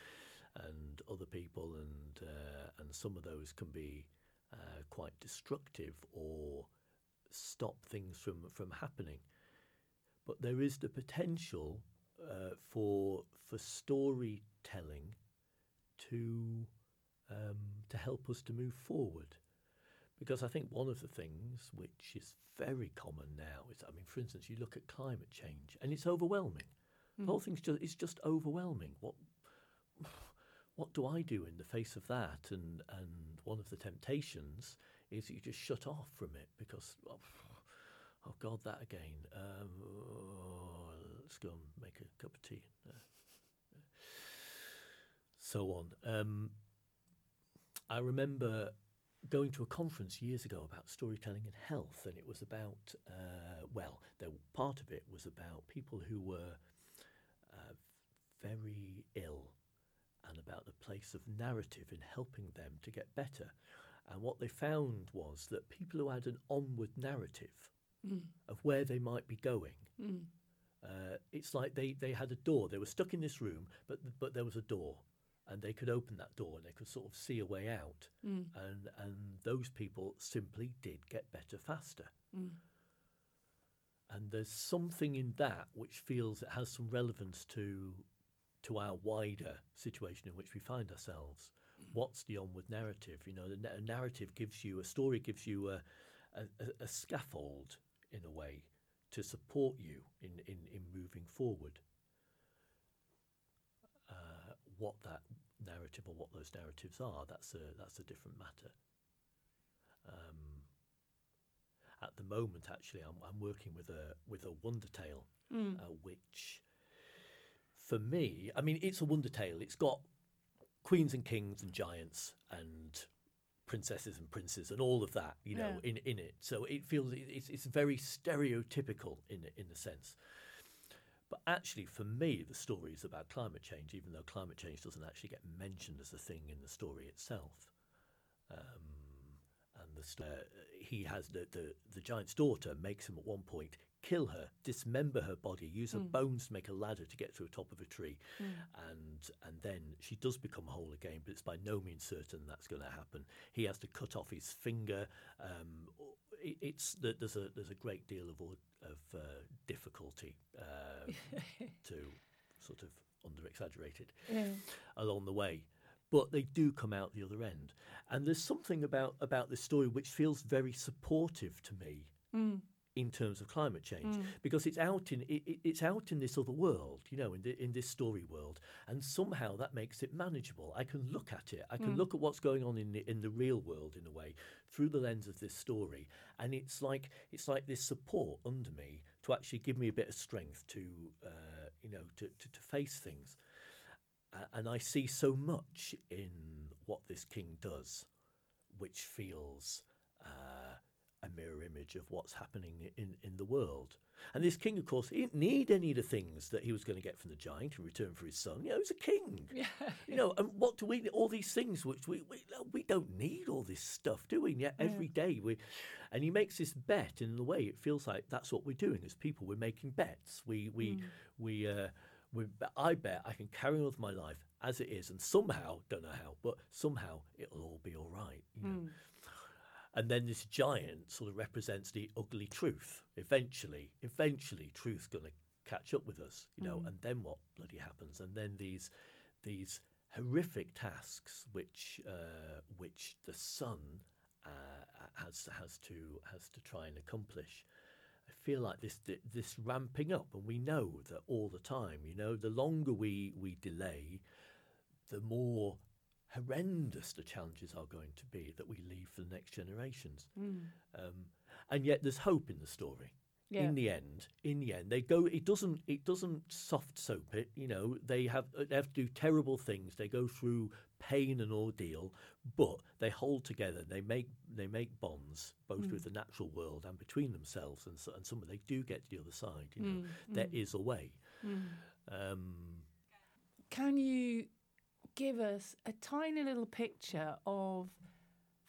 Speaker 2: and other people, and uh, and some of those can be uh, quite destructive or stop things from from happening. But there is the potential uh, for for storytelling to um, to help us to move forward. Because I think one of the things which is very common now is, I mean, for instance, you look at climate change and it's overwhelming. The whole thing's just it's just overwhelming. What what do I do in the face of that? And and one of the temptations is you just shut off from it because oh, oh God, that again. Um, oh, let's go and make a cup of tea. Uh, so on. Um, I remember going to a conference years ago about storytelling and health, and it was about, uh, well, there, part of it was about people who were uh, very ill and about the place of narrative in helping them to get better. And what they found was that people who had an onward narrative of where they might be going, uh, it's like they, they had a door. They were stuck in this room, but but there was a door, and they could open that door and they could sort of see a way out. Mm. And and those people simply did get better faster. Mm. And there's something in that which feels it has some relevance to to our wider situation in which we find ourselves. What's the onward narrative? You know, the na- narrative gives you a story, gives you a, a, a- a scaffold in a way to support you in, in, in moving forward. What that narrative or what those narratives are, that's a that's a different matter. Um, at the moment, actually, I'm, I'm working with a with a wonder tale, uh, which, for me, I mean, it's a wonder tale. It's got queens and kings and giants and princesses and princes and all of that, you know,
Speaker 1: Yeah.
Speaker 2: in in it. So it feels it's it's very stereotypical in in the sense. But actually, for me, the story is about climate change, even though climate change doesn't actually get mentioned as a thing in the story itself. Um, and the st- uh, he has the, the the giant's daughter makes him at one point kill her, dismember her body, use her bones to make a ladder to get to the top of a tree, and and then she does become whole again. But it's by no means certain that's going to happen. He has to cut off his finger. Um, it, it's there's a there's a great deal of of uh, difficulty uh, [LAUGHS] to sort of under exaggerated
Speaker 1: Yeah.
Speaker 2: along the way. But they do come out the other end, and there's something about about this story which feels very supportive to me in terms of climate change because it's out in it, it- it's out in this other world, you know, in the, in this story world, and somehow that makes it manageable. I can look at it, I can look at what's going on in the in the real world in a way through the lens of this story, and it's like it's like this support under me to actually give me a bit of strength to uh, you know to, to, to face things. A- and I see so much in what this king does, which feels uh, mirror image of what's happening in, in the world. And this king, of course, he didn't need any of the things that he was going to get from the giant in return for his son. You know, he's a king. [LAUGHS]
Speaker 1: Yeah.
Speaker 2: You know, and what do we? All these things which we we, we don't need all this stuff, do we? And yet every day we, and he makes this bet. In the way, it feels like that's what we're doing as people. We're making bets. We we we uh, we. I bet I can carry on with my life as it is, and somehow don't know how, but somehow it'll all be all right. You know. And then this giant sort of represents the ugly truth. Eventually, eventually, truth's going to catch up with us, you know. And then what bloody happens? And then these these horrific tasks, which uh, which the son uh, has has to has to try and accomplish. I feel like this this ramping up, and we know that all the time. You know, the longer we we delay, the more horrendous the challenges are going to be that we leave for the next generations. Hmm. Um, and yet, there's hope in the story.
Speaker 1: Yeah.
Speaker 2: In the end, in the end, they go. It doesn't. It doesn't soft soap it. You know, they have uh, they have to do terrible things. They go through pain and ordeal, but they hold together. They make they make bonds both hmm. with the natural world and between themselves. And so, and some they do get to the other side. You know, hmm. there is a way. Um,
Speaker 1: Can you give us a tiny little picture of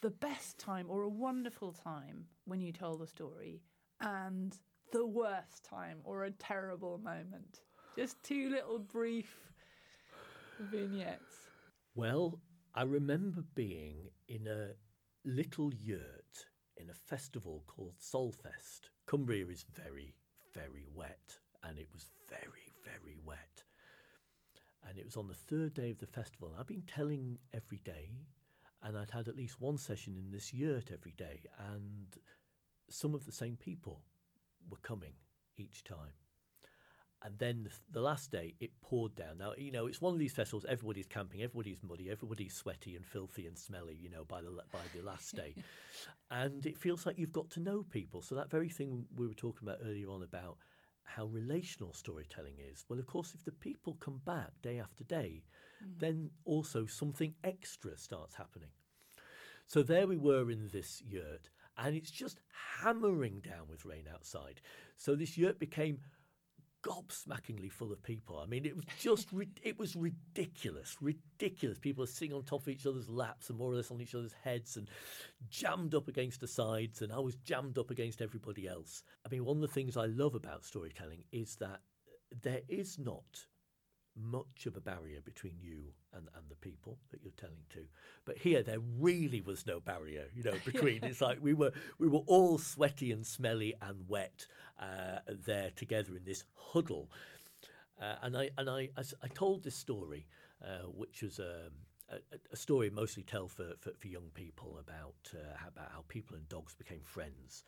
Speaker 1: the best time or a wonderful time when you told the story and the worst time or a terrible moment? Just two little brief vignettes.
Speaker 2: Well, I remember being in a little yurt in a festival called Solfest. Cumbria is very, very wet, and it was very, very wet. And it was on the third day of the festival. I've been telling every day, and I'd had at least one session in this yurt every day, and some of the same people were coming each time. And then the, the last day, it poured down. Now, you know, it's one of these festivals. Everybody's camping, everybody's muddy, everybody's sweaty and filthy and smelly. You know, by the by the last day, [LAUGHS] and it feels like you've got to know people. So that very thing we were talking about earlier on about how relational storytelling is. Well, of course, if the people come back day after day, mm. then also something extra starts happening. So there we were in this yurt, and it's just hammering down with rain outside. So this yurt became gobsmackingly full of people. I mean, it was just [LAUGHS] it was ridiculous, ridiculous. People are sitting on top of each other's laps and more or less on each other's heads and jammed up against the sides, and I was jammed up against everybody else. I mean, one of the things I love about storytelling is that there is not much of a barrier between you and, and the people that you're telling to. But here there really was no barrier, you know, [LAUGHS] between. It's like we were we were all sweaty and smelly and wet uh, there together in this huddle. Uh, and I and I, I I told this story, uh, which was um, a, a- a story mostly tell for, for, for young people about uh, how- about how people and dogs became friends.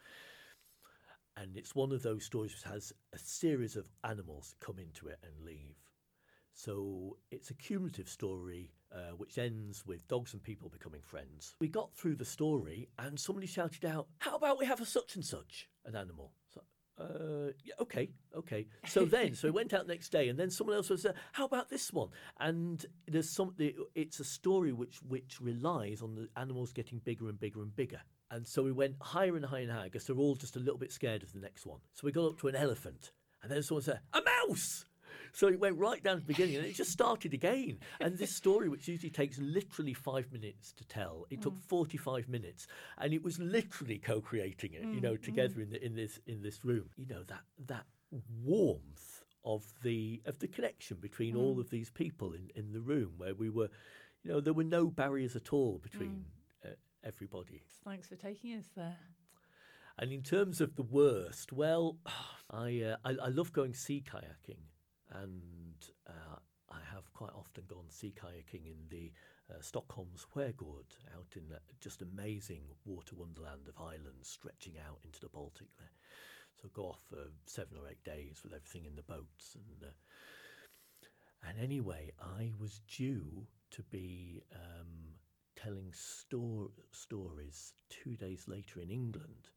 Speaker 2: And it's one of those stories which has a series of animals come into it and leave. So it's a cumulative story uh, which ends with dogs and people becoming friends. We got through the story and somebody shouted out, How about we have a such and such, an animal? So, uh, yeah, okay, okay. So [LAUGHS] then, so we went out next day, and then someone else was, uh, "How about this one?" And there's some. It's a story which which relies on the animals getting bigger and bigger and bigger. And so we went higher and higher and higher because they're all just a little bit scared of the next one. So we got up to an elephant, and then someone said, "A mouse." So it went right down to the beginning and it just started again. And this story, which usually takes literally five minutes to tell, it took mm. 45 minutes. And it was literally co creating it, you know, mm, together mm. in, the, in, this, in this room. You know, that, that warmth of the, of the connection between all of these people in, in the room where we were, you know, there were no barriers at all between uh, everybody.
Speaker 1: Thanks for taking us there.
Speaker 2: And in terms of the worst, well, [SIGHS] I uh, I, I love going sea kayaking, and uh, I have quite often gone sea kayaking in the uh, Stockholm's skärgård, out in that just amazing water wonderland of islands stretching out into the Baltic there. So go off for seven or eight days with everything in the boats, and uh, and anyway, I was due to be um, telling stor- stories two days later in England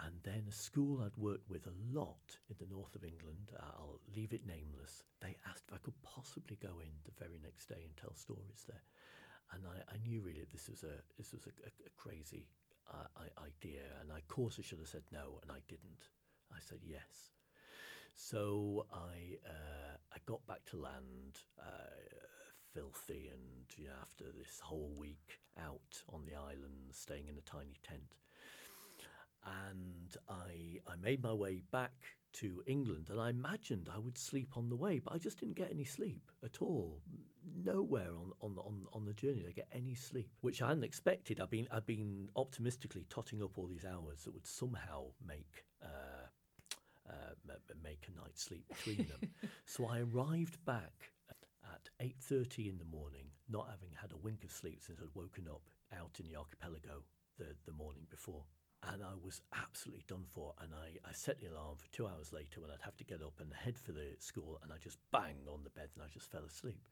Speaker 2: and then a school I'd worked with a lot in the north of England, uh, I'll leave it nameless, they asked if I could possibly go in the very next day and tell stories there. And I, I knew really this was a this was a, a, a crazy uh, idea, and I, of course I should have said no, and I didn't. I said yes. So I uh, I got back to land, uh, filthy, and you know, after this whole week out on the island, staying in a tiny tent, and I I made my way back to England, and I imagined I would sleep on the way, but I just didn't get any sleep at all. Nowhere on on on, on the journey did I get any sleep, which I hadn't expected. I've been I've been optimistically totting up all these hours that would somehow make. Uh, uh, make a night's sleep between them. [LAUGHS] so I arrived back at 8.30 in the morning, not having had a wink of sleep since I'd woken up out in the archipelago the, the morning before and I was absolutely done for. And I, I set the alarm for two hours later when I'd have to get up and head for the school, and I just banged on the bed and I just fell asleep.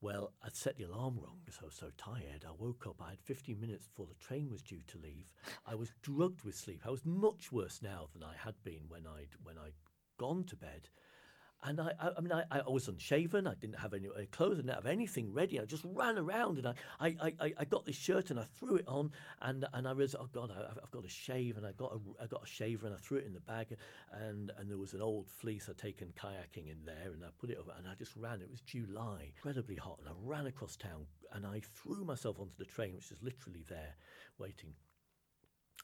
Speaker 2: Well, I'd set the alarm wrong because I was so tired. I woke up, I had 15 minutes before the train was due to leave. I was drugged with sleep. I was much worse now than I had been when I'd, when I'd gone to bed. And I, I, I mean, I, I was unshaven. I didn't have any uh, clothes. I didn't have anything ready. I just ran around and I, I, I, I got this shirt and I threw it on and, and I was, oh God, I, I've got to shave and I got a, I got a shaver and I threw it in the bag and, and there was an old fleece I'd taken kayaking in there and I put it over and I just ran. It was July, incredibly hot, and I ran across town and I threw myself onto the train, which is literally there waiting,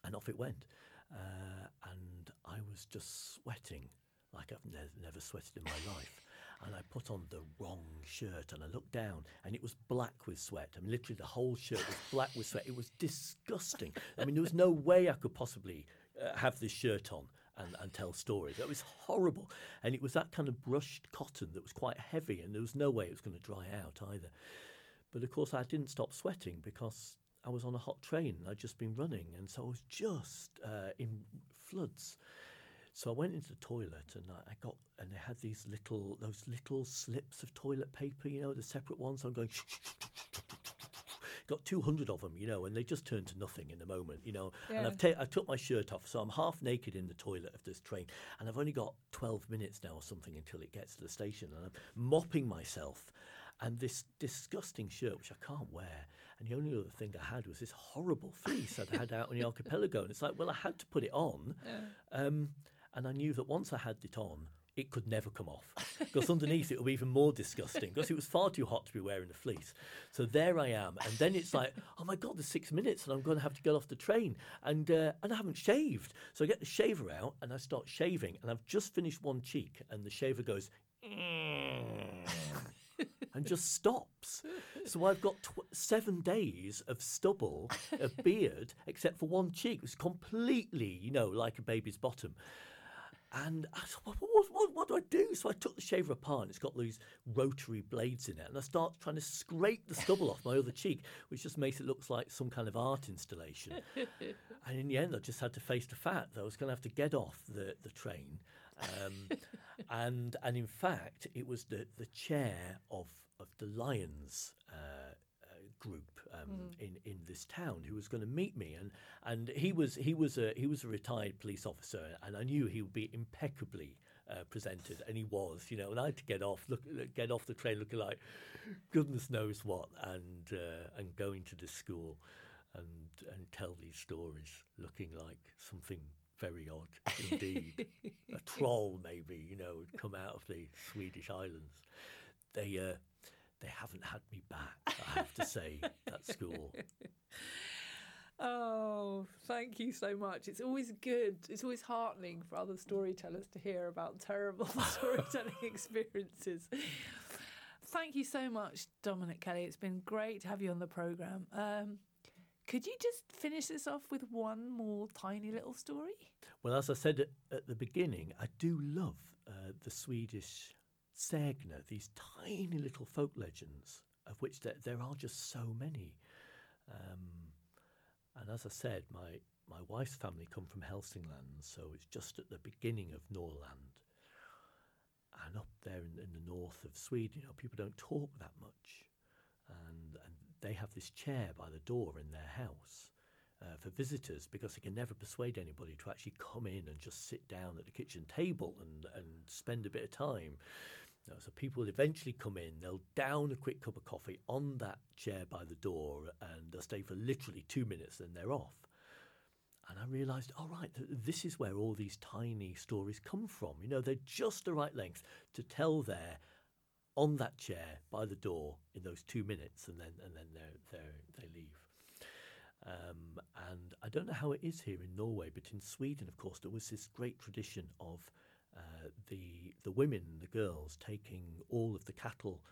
Speaker 2: and off it went. Uh, and I was just sweating like I've ne- never sweated in my life. And I put on the wrong shirt and I looked down and it was black with sweat. I mean, literally the whole shirt was black with sweat. It was disgusting. I mean, there was no way I could possibly uh, have this shirt on and, and tell stories. It was horrible. And it was that kind of brushed cotton that was quite heavy and there was no way it was going to dry out either. But of course, I didn't stop sweating because I was on a hot train. I'd just been running, and so I was just uh, in floods. So I went into the toilet and I, I got, and they had these little, those little slips of toilet paper, you know, the separate ones. So I'm going, [LAUGHS] got 200 of them, you know, and they just turned to nothing in a moment, you know. And I've ta- I took my shirt off, so I'm half naked in the toilet of this train, and I've only got 12 minutes now or something until it gets to the station, and I'm mopping myself. And this disgusting shirt, which I can't wear, and the only other thing I had was this horrible fleece I'd had out on the [LAUGHS] archipelago. And it's like, well, I had to put it on. Um, and I knew that once I had it on, it could never come off because underneath it would be even more disgusting because it was far too hot to be wearing a fleece. So there I am, and then it's like, [LAUGHS] oh my god, there's six minutes, and I'm going to have to get off the train, and uh, and I haven't shaved. So I get the shaver out and I start shaving, and I've just finished one cheek, and the shaver goes. [LAUGHS] and just stops. So I've got tw- seven days of stubble, a beard, except for one cheek. It's completely, you know, like a baby's bottom. And I thought, what, what, what, what do I do? So I took the shaver apart and it's got these rotary blades in it. And I start trying to scrape the stubble off my other [LAUGHS] cheek, which just makes it look like some kind of art installation. [LAUGHS] and in the end, I just had to face the fact that I was going to have to get off the, the train. Um, [LAUGHS] and, and in fact, it was the, the chair of, of the Lions. Uh, uh, group um, in in this town who was going to meet me and and he was he was a he was a retired police officer and I knew he would be impeccably uh, presented and he was you know and I had to get off look get off the train looking like goodness knows what and uh, and go into the school and and tell these stories looking like something very odd indeed. [LAUGHS] a troll, maybe, you know, would come out of the Swedish islands. They, uh, they haven't had me back, I have to say, at school. [LAUGHS]
Speaker 1: Oh, thank you so much. It's always good. It's always heartening for other storytellers to hear about terrible [LAUGHS] storytelling [LAUGHS] experiences. Thank you so much, Dominic Kelly. It's been great to have you on the programme. Um, could you just finish this off with one more tiny little story?
Speaker 2: Well, as I said at, at the beginning, I do love uh, the Swedish Sägner, these tiny little folk legends, of which there, there are just so many. Um, and as I said, my, my wife's family come from Hälsingland, so it's just at the beginning of Norrland. And up there in, in the north of Sweden, you know, people don't talk that much. And, and they have this chair by the door in their house uh, for visitors because they can never persuade anybody to actually come in and just sit down at the kitchen table and, and spend a bit of time. Know, so people eventually come in, they'll down a quick cup of coffee on that chair by the door and they'll stay for literally two minutes and they're off. And I realised, all right, th- this is where all these tiny stories come from. You know, they're just the right length to tell there on that chair by the door in those two minutes, and then and then they they leave. Um, and I don't know how it is here in Norway, but in Sweden, of course, there was this great tradition of uh, the the women, the girls, taking all of the cattle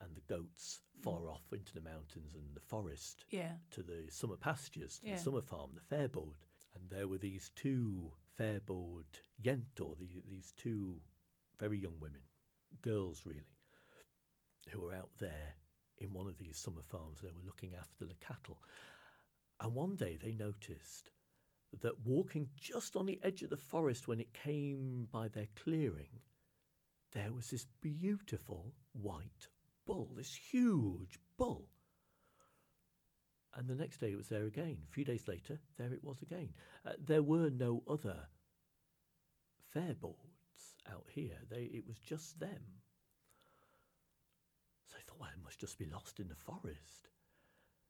Speaker 2: and the goats far mm. off into the mountains and the forest
Speaker 1: yeah.
Speaker 2: to the summer pastures, to
Speaker 1: yeah.
Speaker 2: the summer farm, the Fäbod. And there were these two Fäbod Jentor, the, these two very young women, girls really, who were out there in one of these summer farms. They were looking after the cattle. And one day they noticed that walking just on the edge of the forest when it came by their clearing, there was this beautiful white bull, this huge bull. And the next day it was there again. A few days later, there it was again. Uh, there were no other Fäbods out here. They, it was just them. So they thought, well, it must just be lost in the forest.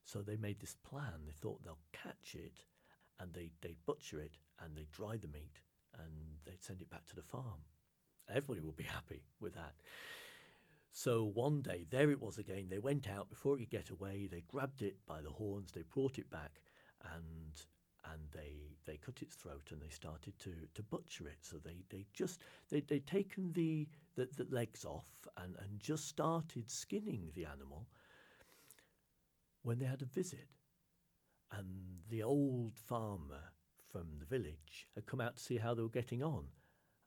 Speaker 2: So they made this plan. They thought they'll catch it and they, they'd butcher it and they'd dry the meat and they'd send it back to the farm. Everybody would be [LAUGHS] happy with that. So one day, there it was again. They went out before it could get away. They grabbed it by the horns. They brought it back, and and they they cut its throat and they started to to butcher it. So they they just they they'd taken the, the the legs off and and just started skinning the animal. When they had a visit, and the old farmer from the village had come out to see how they were getting on.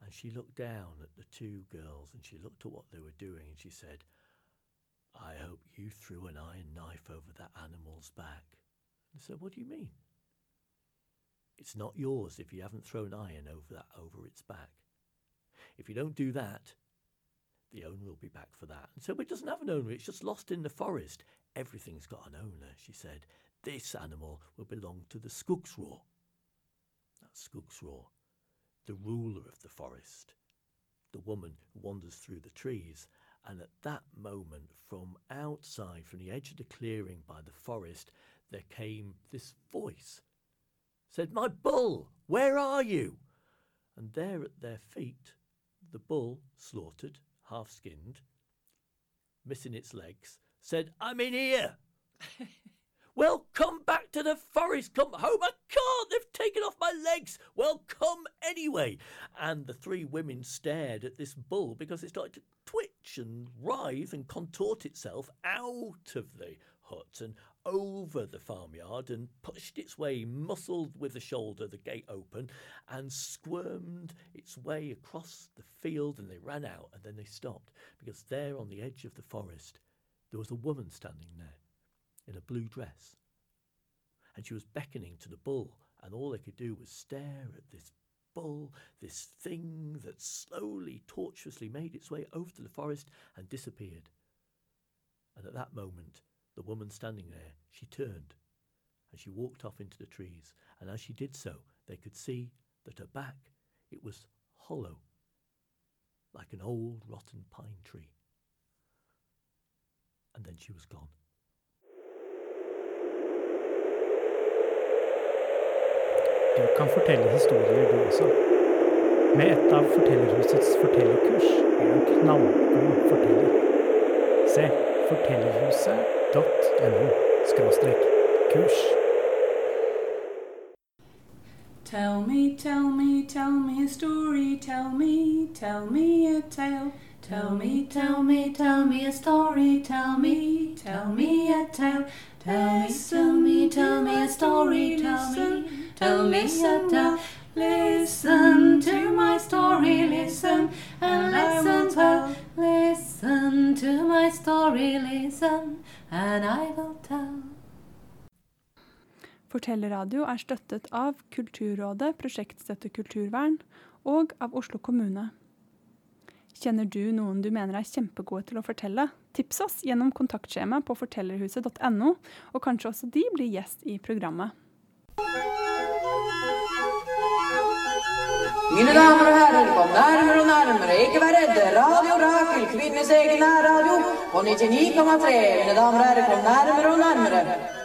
Speaker 2: And she looked down at the two girls and she looked at what they were doing and she said, I hope you threw an iron knife over that animal's back. And said, What do you mean? It's not yours if you haven't thrown iron over that over its back. If you don't do that, the owner will be back for that. And so it doesn't have an owner, it's just lost in the forest. Everything's got an owner, she said. This animal will belong to the Skogsrå. That's Skogsrå the ruler of the forest. The woman wanders through the trees, and at that moment, from outside, from the edge of the clearing by the forest, there came this voice. Said, My bull, where are you? And there at their feet, the bull, slaughtered, half skinned, missing its legs, said, I'm in here. [LAUGHS] Well, come back to the forest. Come home. I can't. They've taken off my legs. Well, come anyway. And the three women stared at this bull because it started to twitch and writhe and contort itself out of the hut and over the farmyard and pushed its way, muscled with the shoulder, the gate open, and squirmed its way across the field. And they ran out and then they stopped because there on the edge of the forest there was a woman standing there in a blue dress. And she was beckoning to the bull, and all they could do was stare at this bull, this thing that slowly, tortuously made its way over to the forest and disappeared. And at that moment, the woman standing there, she turned and she walked off into the trees. And as she did so, they could see that her back, it was hollow, like an old rotten pine tree. And then she was gone.
Speaker 3: Du kan fortelle historier, du også. Med et av Fortellerhusets fortellerkurs blir du en knallgod forteller. Se fortellerhuset.no skråstrek kurs.
Speaker 1: Tell me, tell me, tell me a story. Tell me, tell me a tale. Tell me, tell me, tell me a story. Tell me, tell me a tale. Tell me, tell me, tell me a story. Tell me, tell me a. Listen to my story, listen and listen well. Listen to my story, listen and I will tell.
Speaker 4: Fortellerradio er støttet av Kulturrådet, Prosjektstøtte kulturvern og av Oslo kommune. Kjenner du noen du mener er kjempegode til å fortelle? Tips oss gjennom kontaktskjema på fortellerhuset.no, og kanskje også de blir gjest i programmet.
Speaker 5: Mine damer og herrer, kom nærmere og nærmere, ikke vær redde. Radio Rakel, kvinnenes egen nærradio på 99,3. Mine damer og herrer, kom nærmere og nærmere.